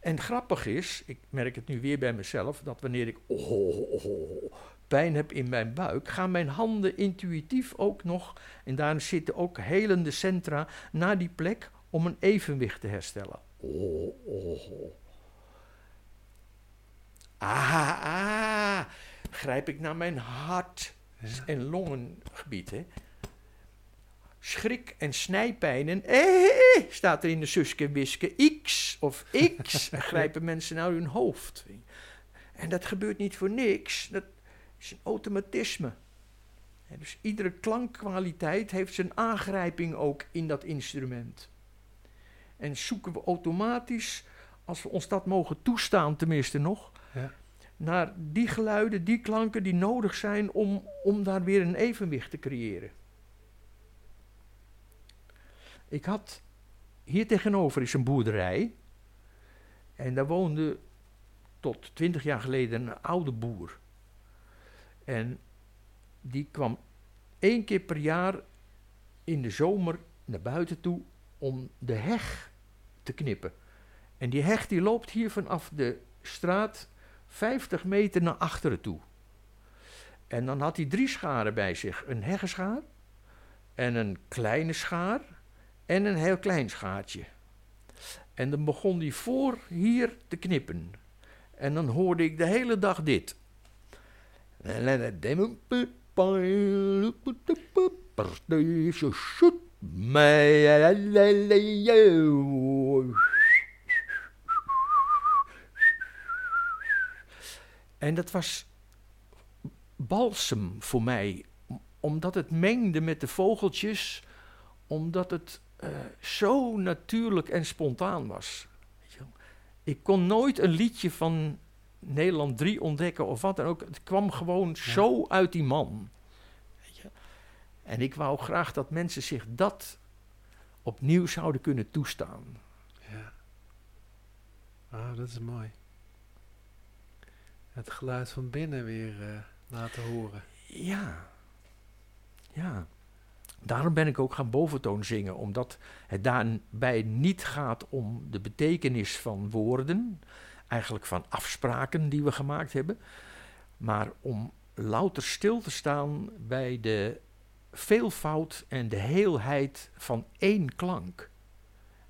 En grappig is, ik merk het nu weer bij mezelf, dat wanneer ik pijn heb in mijn buik, gaan mijn handen intuïtief ook nog, en daar zitten ook helende centra, naar die plek om een evenwicht te herstellen. Ah, ah, grijp ik naar mijn hart en longengebied. Hè. Schrik- en snijpijnen, eh, staat er in de Suske Wiske, X of X, grijpen mensen naar hun hoofd. En dat gebeurt niet voor niks. Dat, is een automatisme. dus iedere klankkwaliteit heeft zijn aangrijping ook in dat instrument. En zoeken we automatisch, als we ons dat mogen toestaan tenminste nog, ja. Naar die geluiden, die klanken die nodig zijn om, om daar weer een evenwicht te creëren. Ik had hier tegenover is een boerderij. En daar woonde tot twintig jaar geleden een oude boer. En die kwam één keer per jaar in de zomer naar buiten toe om de heg te knippen. En die heg die loopt hier vanaf de straat 50 meter naar achteren toe. En dan had hij drie scharen bij zich: een heggenschaar, en een kleine schaar en een heel klein schaartje. En dan begon hij voor hier te knippen. En dan hoorde ik de hele dag dit. En dat was balsem voor mij, omdat het mengde met de vogeltjes, omdat het uh, zo natuurlijk en spontaan was. Ik kon nooit een liedje van Nederland 3 ontdekken of wat dan ook. Het kwam gewoon zo uit die man. Weet je? En ik wou graag dat mensen zich dat opnieuw zouden kunnen toestaan. Ja. Ah, dat is mooi. Het geluid van binnen weer uh, laten horen. Ja. Ja. Daarom ben ik ook gaan boventoon zingen, omdat het daarbij niet gaat om de betekenis van woorden, eigenlijk van afspraken die we gemaakt hebben, maar om louter stil te staan bij de veelvoud en de heelheid van één klank.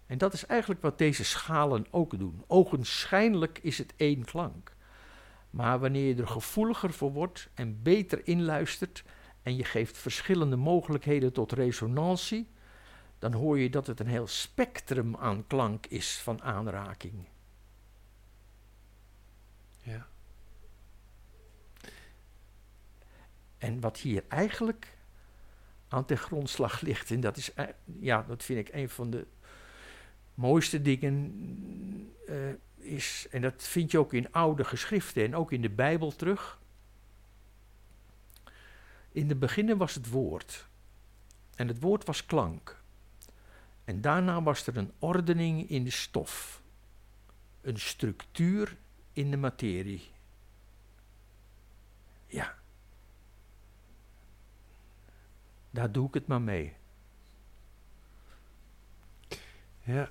En dat is eigenlijk wat deze schalen ook doen. Ogenschijnlijk is het één klank. Maar wanneer je er gevoeliger voor wordt en beter inluistert en je geeft verschillende mogelijkheden tot resonantie, dan hoor je dat het een heel spectrum aan klank is van aanraking. Ja. En wat hier eigenlijk aan ten grondslag ligt, en dat is, ja, dat vind ik een van de mooiste dingen, uh, is, en dat vind je ook in oude geschriften en ook in de Bijbel terug. In de beginnen was het woord. En het woord was klank. En daarna was er een ordening in de stof. Een structuur in de materie. Ja. Daar doe ik het maar mee. Ja.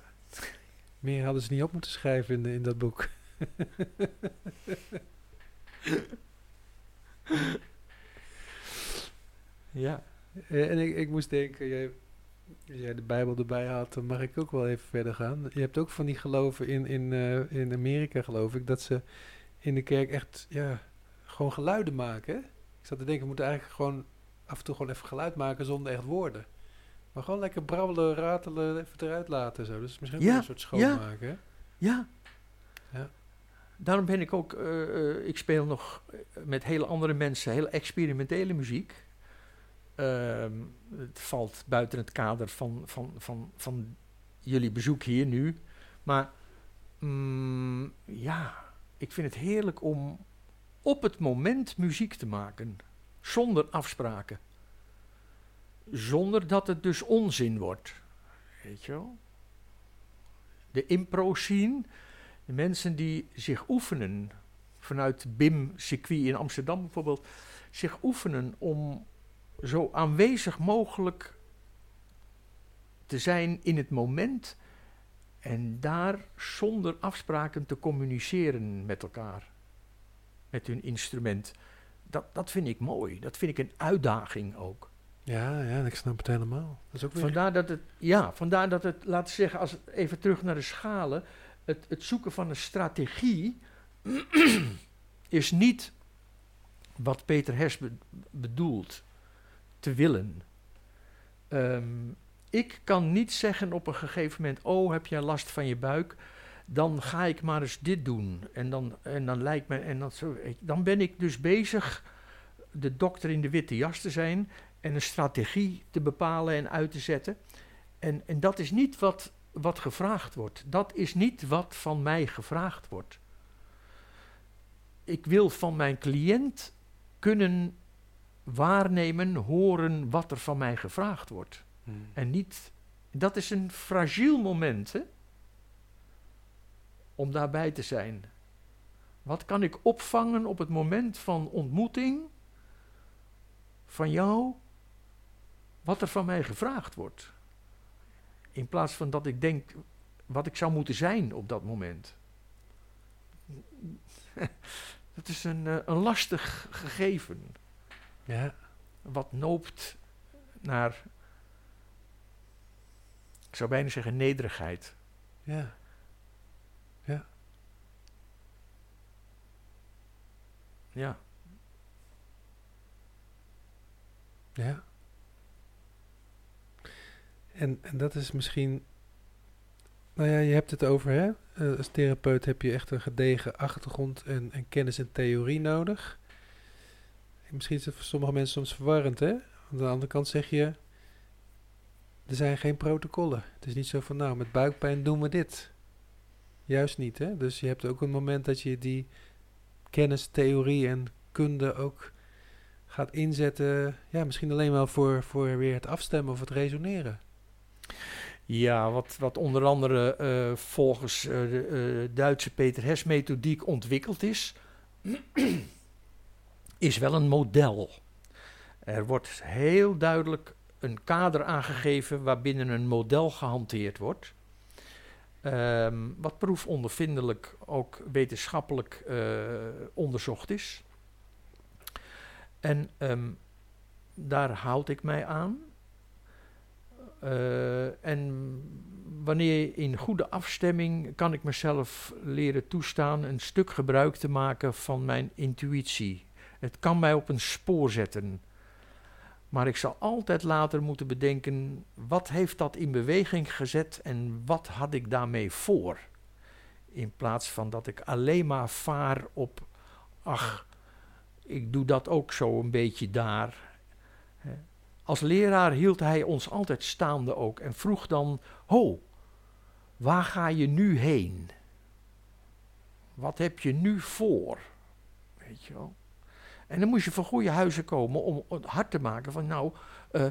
Meer hadden ze niet op moeten schrijven in, in dat boek. ja. Eh, en ik, ik moest denken, jij, als jij de Bijbel erbij had, dan mag ik ook wel even verder gaan. Je hebt ook van die geloven in, in, uh, in Amerika, geloof ik, dat ze in de kerk echt ja, gewoon geluiden maken. Ik zat te denken, we moeten eigenlijk gewoon af en toe gewoon even geluid maken zonder echt woorden. Maar gewoon lekker brabbelen, ratelen, even eruit laten. Zo. Dus misschien ja, een soort schoonmaken. Ja. ja. ja. Daarom ben ik ook, uh, ik speel nog met hele andere mensen, hele experimentele muziek. Uh, het valt buiten het kader van, van, van, van jullie bezoek hier nu. Maar mm, ja, ik vind het heerlijk om op het moment muziek te maken. Zonder afspraken zonder dat het dus onzin wordt. Weet je wel? De impro-scene, de mensen die zich oefenen, vanuit BIM-circuit in Amsterdam bijvoorbeeld, zich oefenen om zo aanwezig mogelijk te zijn in het moment en daar zonder afspraken te communiceren met elkaar, met hun instrument. Dat, dat vind ik mooi, dat vind ik een uitdaging ook. Ja, ja, ik snap het helemaal. Dat is ook weer... vandaar, dat het, ja, vandaar dat het, laten we zeggen, als even terug naar de schalen, het, het zoeken van een strategie is niet wat Peter Hers bedoelt te willen. Ehm, ik kan niet zeggen op een gegeven moment, oh heb jij last van je buik, dan ga ik maar eens dit doen. En dan, en dan lijkt me, en dat zo, dan ben ik dus bezig de dokter in de witte jas te zijn en een strategie te bepalen en uit te zetten. En, en dat is niet wat, wat gevraagd wordt. Dat is niet wat van mij gevraagd wordt. Ik wil van mijn cliënt kunnen waarnemen, horen wat er van mij gevraagd wordt. Hmm. En niet, dat is een fragiel moment hè? om daarbij te zijn. Wat kan ik opvangen op het moment van ontmoeting van jou wat er van mij gevraagd wordt. In plaats van dat ik denk wat ik zou moeten zijn op dat moment. dat is een, uh, een lastig gegeven. Ja. Wat noopt naar, ik zou bijna zeggen, nederigheid. Ja. Ja. Ja. Ja. En, en dat is misschien. Nou ja, je hebt het over, hè? Uh, als therapeut heb je echt een gedegen achtergrond en, en kennis en theorie nodig. misschien is het voor sommige mensen soms verwarrend, hè? Aan de andere kant zeg je. Er zijn geen protocollen. Het is niet zo van, nou, met buikpijn doen we dit. Juist niet, hè? Dus je hebt ook een moment dat je die kennis, theorie en kunde ook gaat inzetten. Ja, misschien alleen wel voor, voor weer het afstemmen of het resoneren. Ja, wat, wat onder andere uh, volgens uh, de uh, Duitse Peter Hess methodiek ontwikkeld is, is wel een model. Er wordt heel duidelijk een kader aangegeven waarbinnen een model gehanteerd wordt. ehm, wat proefondervindelijk ook wetenschappelijk eh, onderzocht is. En ehm, daar houd ik mij aan. Eh, en wanneer in goede afstemming kan ik mezelf leren toestaan een stuk gebruik te maken van mijn intuïtie. Het kan mij op een spoor zetten. Maar ik zal altijd later moeten bedenken, wat heeft dat in beweging gezet en wat had ik daarmee voor? In plaats van dat ik alleen maar vaar op, ach, ik doe dat ook zo een beetje daar. Als leraar hield hij ons altijd staande ook en vroeg dan, ho, waar ga je nu heen? Wat heb je nu voor? Weet je wel? En dan moest je van goede huizen komen om het hard te maken van nou, uh,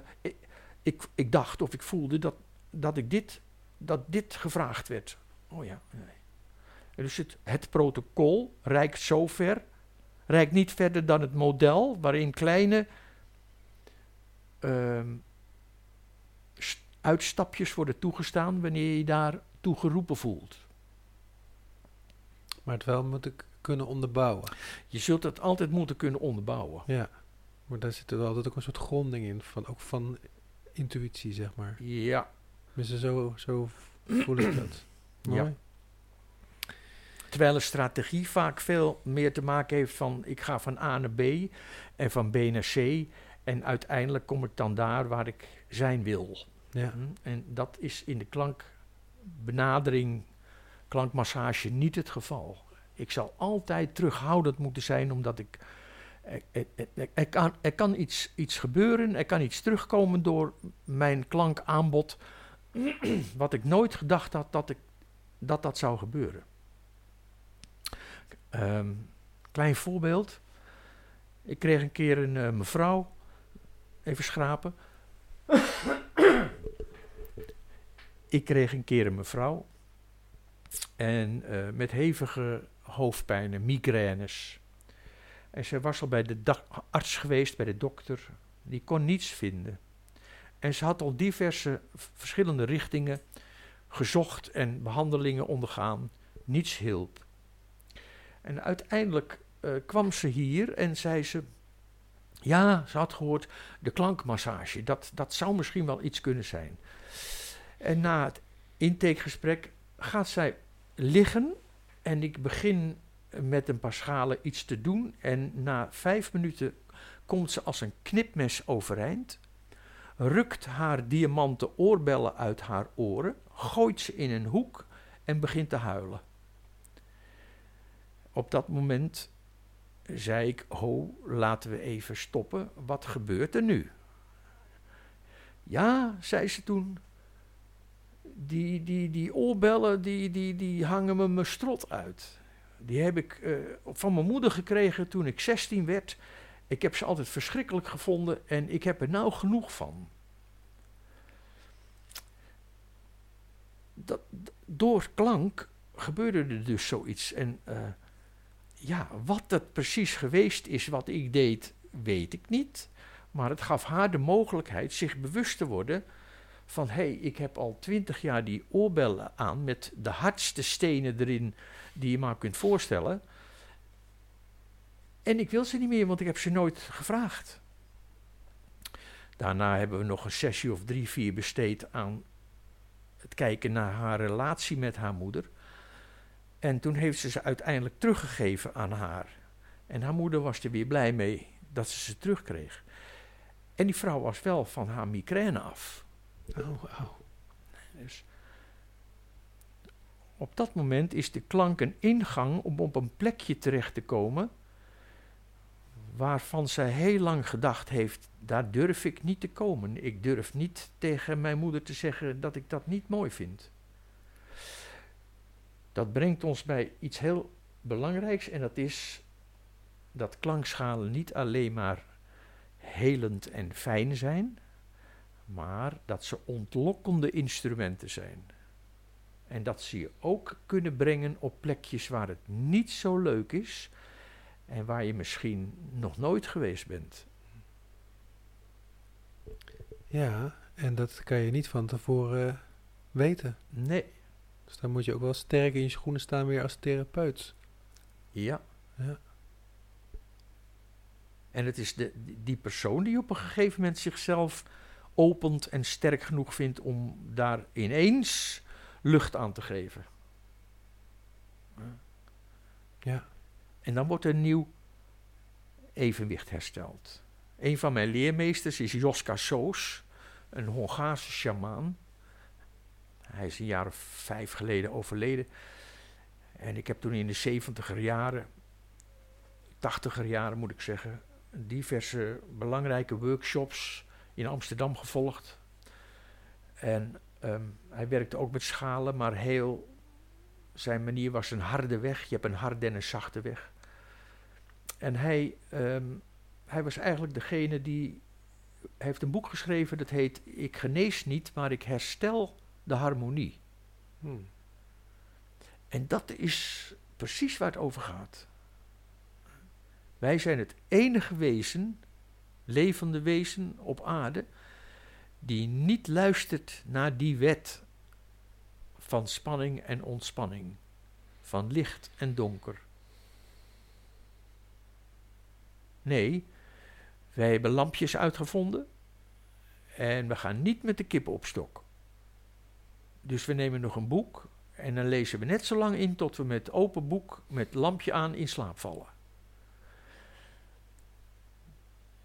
ik, ik, dacht of ik voelde dat, dat, ik dit, dat dit gevraagd werd. Oh ja. Dus het, het protocol reikt zo ver, reikt niet verder dan het model waarin kleine uitstapjes worden toegestaan wanneer je daar toe geroepen voelt. Maar het wel moet ik kunnen onderbouwen. Je zult het altijd moeten kunnen onderbouwen. Ja, maar daar zit er altijd ook een soort gronding in, van, ook van intuïtie, zeg maar. Ja. Dus zo, zo voel ik dat. Mooi. Ja. Terwijl een strategie vaak veel meer te maken heeft van ik ga van A naar B en van B naar C en uiteindelijk kom ik dan daar waar ik zijn wil. Ja. Hm? En dat is in de klankbenadering, klankmassage niet het geval. Ik zal altijd terughoudend moeten zijn, omdat ik. Er, er, er, kan, er kan iets, iets gebeuren, er kan iets terugkomen door mijn klankaanbod, wat ik nooit gedacht had dat ik, dat, dat zou gebeuren. Um, klein voorbeeld. Ik kreeg een keer een uh, mevrouw, even schrapen. ik kreeg een keer een mevrouw en uh, met hevige hoofdpijnen, migraines. En zij was al bij de arts geweest, bij de dokter. Die kon niets vinden. En ze had al diverse verschillende richtingen gezocht en behandelingen ondergaan. Niets hielp. En uiteindelijk uh, kwam ze hier en zei ze: Ja, ze had gehoord de klankmassage. Dat, dat zou misschien wel iets kunnen zijn. En na het intakegesprek gaat zij liggen en ik begin met een paar schalen iets te doen. En na vijf minuten komt ze als een knipmes overeind. Rukt haar diamanten oorbellen uit haar oren. Gooit ze in een hoek en begint te huilen. Op dat moment zei ik: Ho, laten we even stoppen. Wat gebeurt er nu? Ja, zei ze toen die, die, die oorbellen die, die, die hangen me mijn strot uit. Die heb ik uh, van mijn moeder gekregen toen ik 16 werd. Ik heb ze altijd verschrikkelijk gevonden en ik heb er nou genoeg van. Dat, door klank gebeurde er dus zoiets. En uh, ja, wat dat precies geweest is wat ik deed, weet ik niet. Maar het gaf haar de mogelijkheid zich bewust te worden van hé, hey, ik heb al twintig jaar die oorbellen aan met de hardste stenen erin die je maar kunt voorstellen. En ik wil ze niet meer, want ik heb ze nooit gevraagd. Daarna hebben we nog een sessie of drie, vier besteed aan het kijken naar haar relatie met haar moeder. En toen heeft ze ze uiteindelijk teruggegeven aan haar. En haar moeder was er weer blij mee dat ze ze terugkreeg. En die vrouw was wel van haar migraine af. Oh, oh. Dus op dat moment is de klank een ingang om op een plekje terecht te komen waarvan zij heel lang gedacht heeft, daar durf ik niet te komen. Ik durf niet tegen mijn moeder te zeggen dat ik dat niet mooi vind. Dat brengt ons bij iets heel belangrijks en dat is dat klankschalen niet alleen maar helend en fijn zijn, maar dat ze ontlokkende instrumenten zijn. En dat ze je ook kunnen brengen op plekjes waar het niet zo leuk is en waar je misschien nog nooit geweest bent. Ja, en dat kan je niet van tevoren weten. Nee. Dus dan moet je ook wel sterk in je schoenen staan weer als therapeut. Ja. Ja. En het is de, die persoon die op een gegeven moment zichzelf opent en sterk genoeg vindt om daar ineens lucht aan te geven. Ja. En dan wordt er een nieuw evenwicht hersteld. Een van mijn leermeesters is Joska Soos, een Hongaarse sjamaan. Hij is een jaar of vijf geleden overleden. En ik heb toen in de zeventiger jaren, tachtiger jaren moet ik zeggen, diverse belangrijke workshops in Amsterdam gevolgd. En ehm, hij werkte ook met schalen, maar heel zijn manier was een harde weg. Je hebt een harde en een zachte weg. En hij, ehm, hij was eigenlijk degene die heeft een boek geschreven dat heet Ik genees niet, maar ik herstel de harmonie. Hmm. En dat is precies waar het over gaat. Wij zijn het enige wezen, levende wezen op aarde, die niet luistert naar die wet van spanning en ontspanning, van licht en donker. Nee, wij hebben lampjes uitgevonden en we gaan niet met de kippen op stok. Dus we nemen nog een boek en dan lezen we net zo lang in tot we met open boek, met lampje aan, in slaap vallen.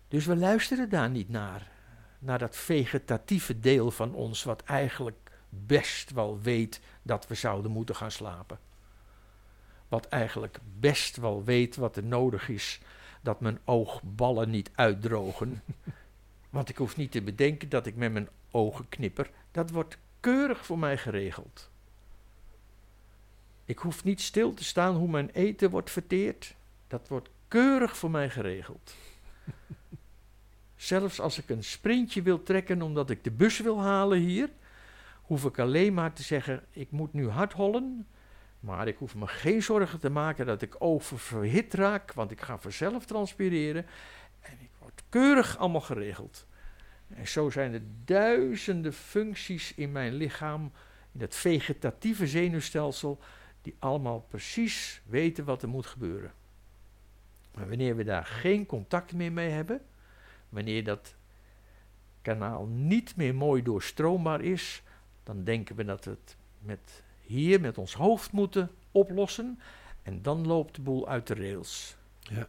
Dus we luisteren daar niet naar, naar dat vegetatieve deel van ons, wat eigenlijk best wel weet dat we zouden moeten gaan slapen. Wat eigenlijk best wel weet wat er nodig is, dat mijn oogballen niet uitdrogen. Want ik hoef niet te bedenken dat ik met mijn ogen knipper. Dat wordt keurig voor mij geregeld. Ik hoef niet stil te staan hoe mijn eten wordt verteerd. Dat wordt keurig voor mij geregeld. Zelfs als ik een sprintje wil trekken omdat ik de bus wil halen hier, hoef ik alleen maar te zeggen: ik moet nu hard hollen. Maar ik hoef me geen zorgen te maken dat ik oververhit raak, want ik ga vanzelf transpireren. En ik word keurig allemaal geregeld. En zo zijn er duizenden functies in mijn lichaam, in het vegetatieve zenuwstelsel, die allemaal precies weten wat er moet gebeuren. Maar wanneer we daar geen contact meer mee hebben, wanneer dat kanaal niet meer mooi doorstroombaar is, dan denken we dat we het met hier met ons hoofd moeten oplossen. En dan loopt de boel uit de rails. Ja.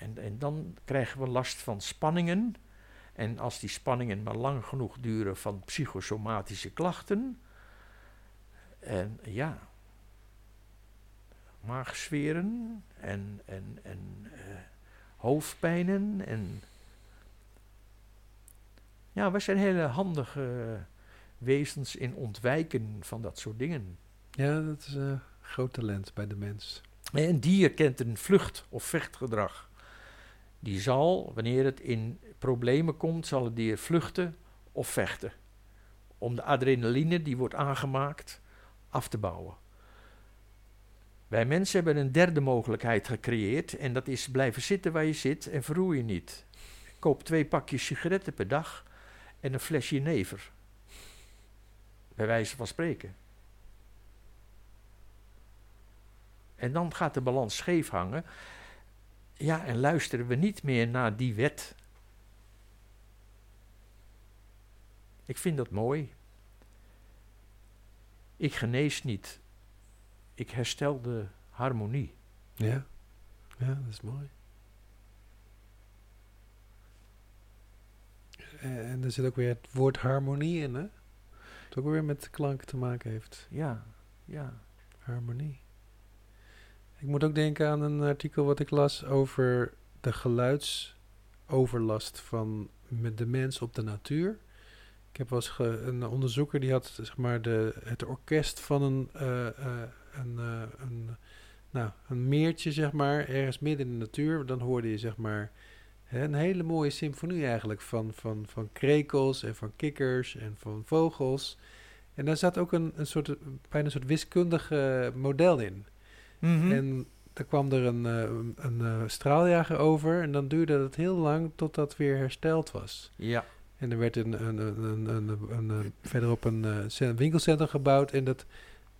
En, en dan krijgen we last van spanningen. En als die spanningen maar lang genoeg duren van psychosomatische klachten. En ja, maagzweren en, en, en uh, hoofdpijnen. En ja, we zijn hele handige wezens in ontwijken van dat soort dingen. Ja, dat is een groot talent bij de mens. Een dier kent een vlucht- of vechtgedrag. Die zal, wanneer het in problemen komt, zal het dier vluchten of vechten. Om de adrenaline die wordt aangemaakt af te bouwen. Wij mensen hebben een derde mogelijkheid gecreëerd en dat is blijven zitten waar je zit en verroer je niet. Koop twee pakjes sigaretten per dag en een flesje never. Bij wijze van spreken. En dan gaat de balans scheef hangen. Ja, en luisteren we niet meer naar die wet. Ik vind dat mooi. Ik genees niet. Ik herstel de harmonie. Ja, ja dat is mooi. En er zit ook weer het woord harmonie in, hè? Het ook weer met klanken te maken heeft. Ja, ja. Harmonie. Ik moet ook denken aan een artikel wat ik las over de geluidsoverlast van met de mens op de natuur. Ik heb eens een onderzoeker die had zeg maar de, het orkest van een, uh, een, uh, een, nou, een meertje, zeg maar, ergens midden in de natuur. Dan hoorde je zeg maar een hele mooie symfonie eigenlijk van, van, van krekels en van kikkers en van vogels. En daar zat ook een, een soort, bijna een soort wiskundig model in. Mm -hmm. En dan kwam er een, een, een, straaljager over en dan duurde het heel lang tot dat weer hersteld was. Ja. En er werd een, een, een, een, een, een, een- verderop een eh, cen- winkelcentrum gebouwd. En dat,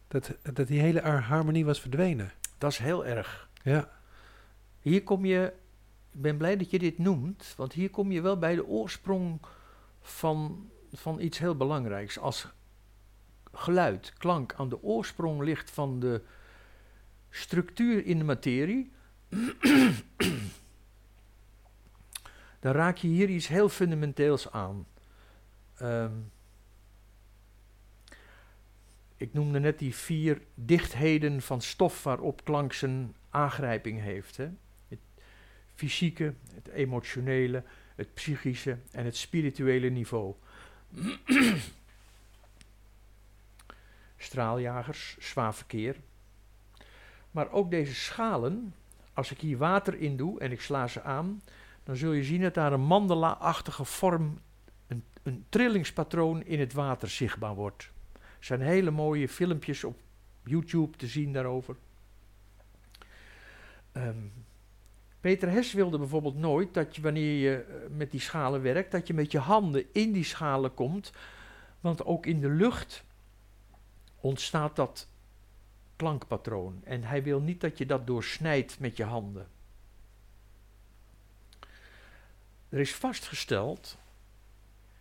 dat, dat die hele har- harmonie was verdwenen. Dat is heel erg. Ja, Hier kom je, ik ben blij dat je dit noemt, want hier kom je wel bij de oorsprong van, van iets heel belangrijks. Als geluid, klank aan de oorsprong ligt van de structuur in de materie, dan raak je hier iets heel fundamenteels aan. Ehm, ik noemde net die vier dichtheden van stof waarop klank zijn aangrijping heeft. Hè? Het fysieke, het emotionele, het psychische en het spirituele niveau. Straaljagers, zwaar verkeer. Maar ook deze schalen, als ik hier water in doe en ik sla ze aan, dan zul je zien dat daar een mandala-achtige vorm, een, een trillingspatroon in het water zichtbaar wordt. Er zijn hele mooie filmpjes op YouTube te zien daarover. Ehm, Peter Hess wilde bijvoorbeeld nooit dat je wanneer je eh, met die schalen werkt, dat je met je handen in die schalen komt. Want ook in de lucht ontstaat dat klankpatroon. En hij wil niet dat je dat doorsnijdt met je handen. Er is vastgesteld,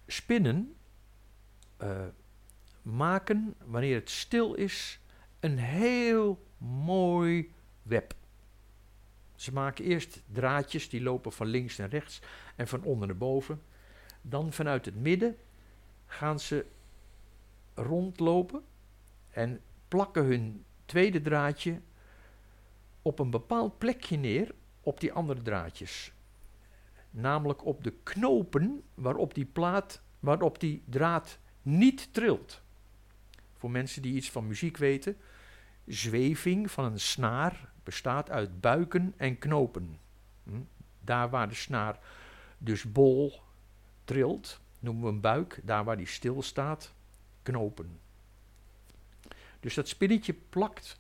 spinnen eh, maken, wanneer het stil is, een heel mooi web. Ze maken eerst draadjes die lopen van links naar rechts en van onder naar boven. Dan vanuit het midden gaan ze rondlopen en plakken hun tweede draadje op een bepaald plekje neer op die andere draadjes. Namelijk op de knopen waarop die plaat, waarop die draad niet trilt. Voor mensen die iets van muziek weten, zweving van een snaar bestaat uit buiken en knopen. Hm? Daar waar de snaar dus bol trilt, noemen we een buik. Daar waar die stil staat, knopen. Dus dat spinnetje plakt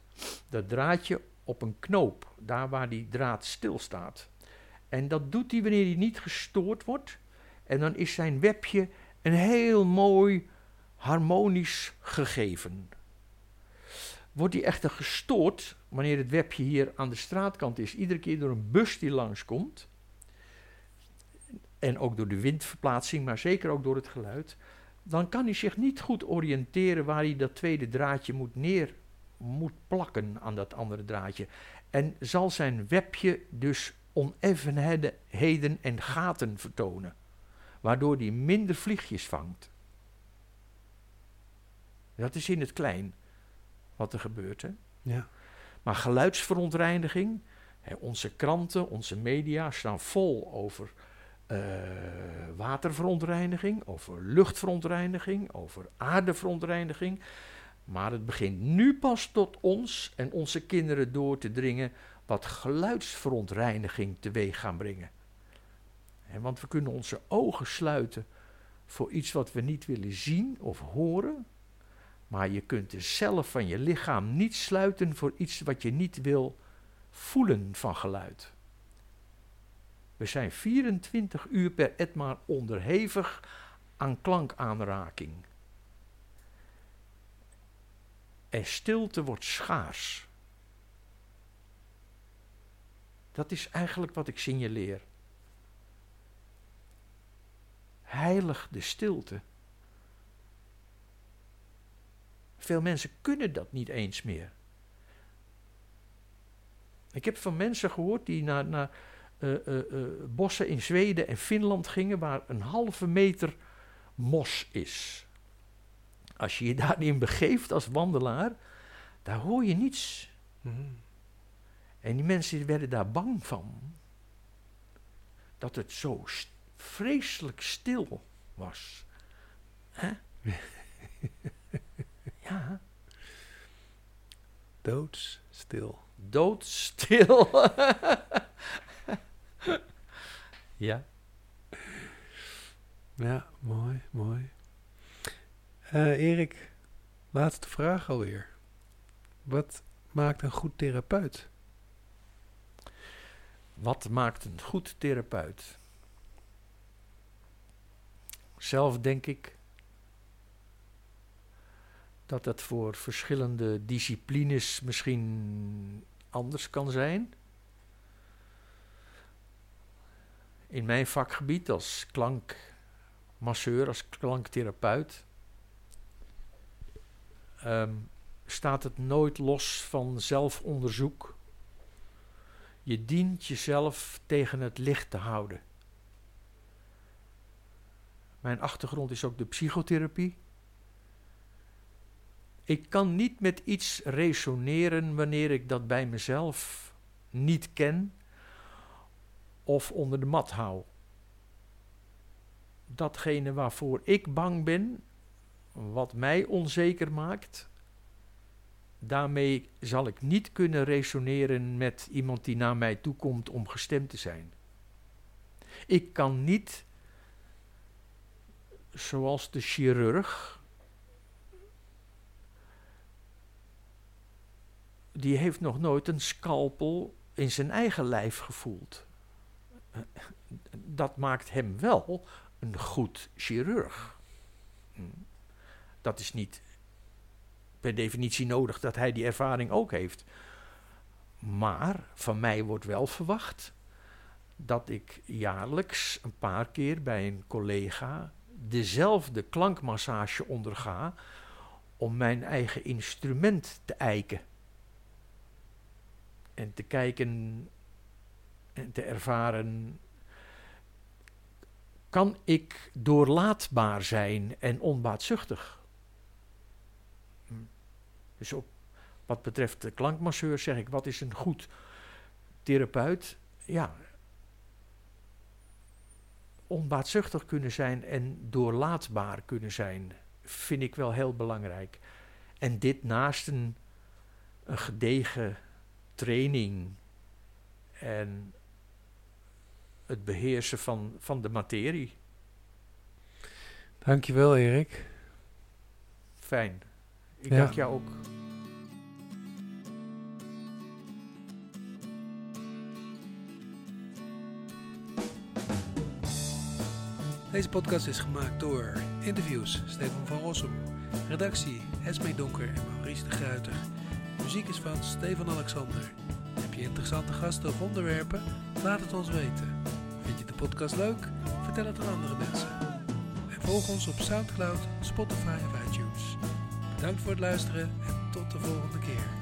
dat draadje op een knoop, daar waar die draad stilstaat. En dat doet hij wanneer hij niet gestoord wordt. En dan is zijn webje een heel mooi harmonisch gegeven. Wordt hij echter gestoord wanneer het webje hier aan de straatkant is, iedere keer door een bus die langskomt, en ook door de windverplaatsing, maar zeker ook door het geluid, dan kan hij zich niet goed oriënteren waar hij dat tweede draadje moet neer moet plakken aan dat andere draadje. En zal zijn webje dus oneffenheden en gaten vertonen, waardoor hij minder vliegjes vangt. Dat is in het klein wat er gebeurt. Hè? ja. Maar geluidsverontreiniging, hè, onze kranten, onze media staan vol over eh, waterverontreiniging, over luchtverontreiniging, over aardeverontreiniging. Maar het begint nu pas tot ons en onze kinderen door te dringen wat geluidsverontreiniging teweeg gaan brengen. Hè, want we kunnen onze ogen sluiten voor iets wat we niet willen zien of horen. Maar je kunt de cellen van je lichaam niet sluiten voor iets wat je niet wil voelen van geluid. We zijn 24 uur per etmaal onderhevig aan klankaanraking. En stilte wordt schaars. Dat is eigenlijk wat ik signaleer. Heilig de stilte. Veel mensen kunnen dat niet eens meer. Ik heb van mensen gehoord die naar, naar eh, eh, eh, bossen in Zweden en Finland gingen waar een halve meter mos is. Als je je daarin begeeft als wandelaar, daar hoor je niets. En die mensen werden daar bang van. Dat het zo st- vreselijk stil was. Hè? ja, Doodstil. doodstil. ja. Ja, mooi, mooi. Eh, Erik, laatste vraag alweer. Wat maakt een goed therapeut? Wat maakt een goed therapeut? Zelf denk ik dat het voor verschillende disciplines misschien anders kan zijn. In mijn vakgebied als klankmasseur, als klanktherapeut, ehm, staat het nooit los van zelfonderzoek. Je dient jezelf tegen het licht te houden. Mijn achtergrond is ook de psychotherapie. Ik kan niet met iets resoneren wanneer ik dat bij mezelf niet ken of onder de mat hou. Datgene waarvoor ik bang ben, wat mij onzeker maakt, daarmee zal ik niet kunnen resoneren met iemand die naar mij toe komt om gestemd te zijn. Ik kan niet, zoals de chirurg, die heeft nog nooit een scalpel in zijn eigen lijf gevoeld. Dat maakt hem wel een goed chirurg. Dat is niet per definitie nodig dat hij die ervaring ook heeft. Maar van mij wordt wel verwacht dat ik jaarlijks een paar keer bij een collega dezelfde klankmassage onderga om mijn eigen instrument te eiken. En te kijken en te ervaren, kan ik doorlaatbaar zijn en onbaatzuchtig? Dus op wat betreft de klankmasseur zeg ik, wat is een goed therapeut? Ja, onbaatzuchtig kunnen zijn en doorlaatbaar kunnen zijn, vind ik wel heel belangrijk. En dit naast een, een gedegen training en het beheersen van, van de materie. Dankjewel, Erik. Fijn. Ik dank jou ook. Deze podcast is gemaakt door interviews Stefan van Rossum, redactie Esmee Donker en Maurice de Gruiter. muziek is van Stefan Alexander. Heb je interessante gasten of onderwerpen? Laat het ons weten. Podcast leuk? Vertel het aan andere mensen. En volg ons op Soundcloud, Spotify of iTunes. Bedankt voor het luisteren en tot de volgende keer.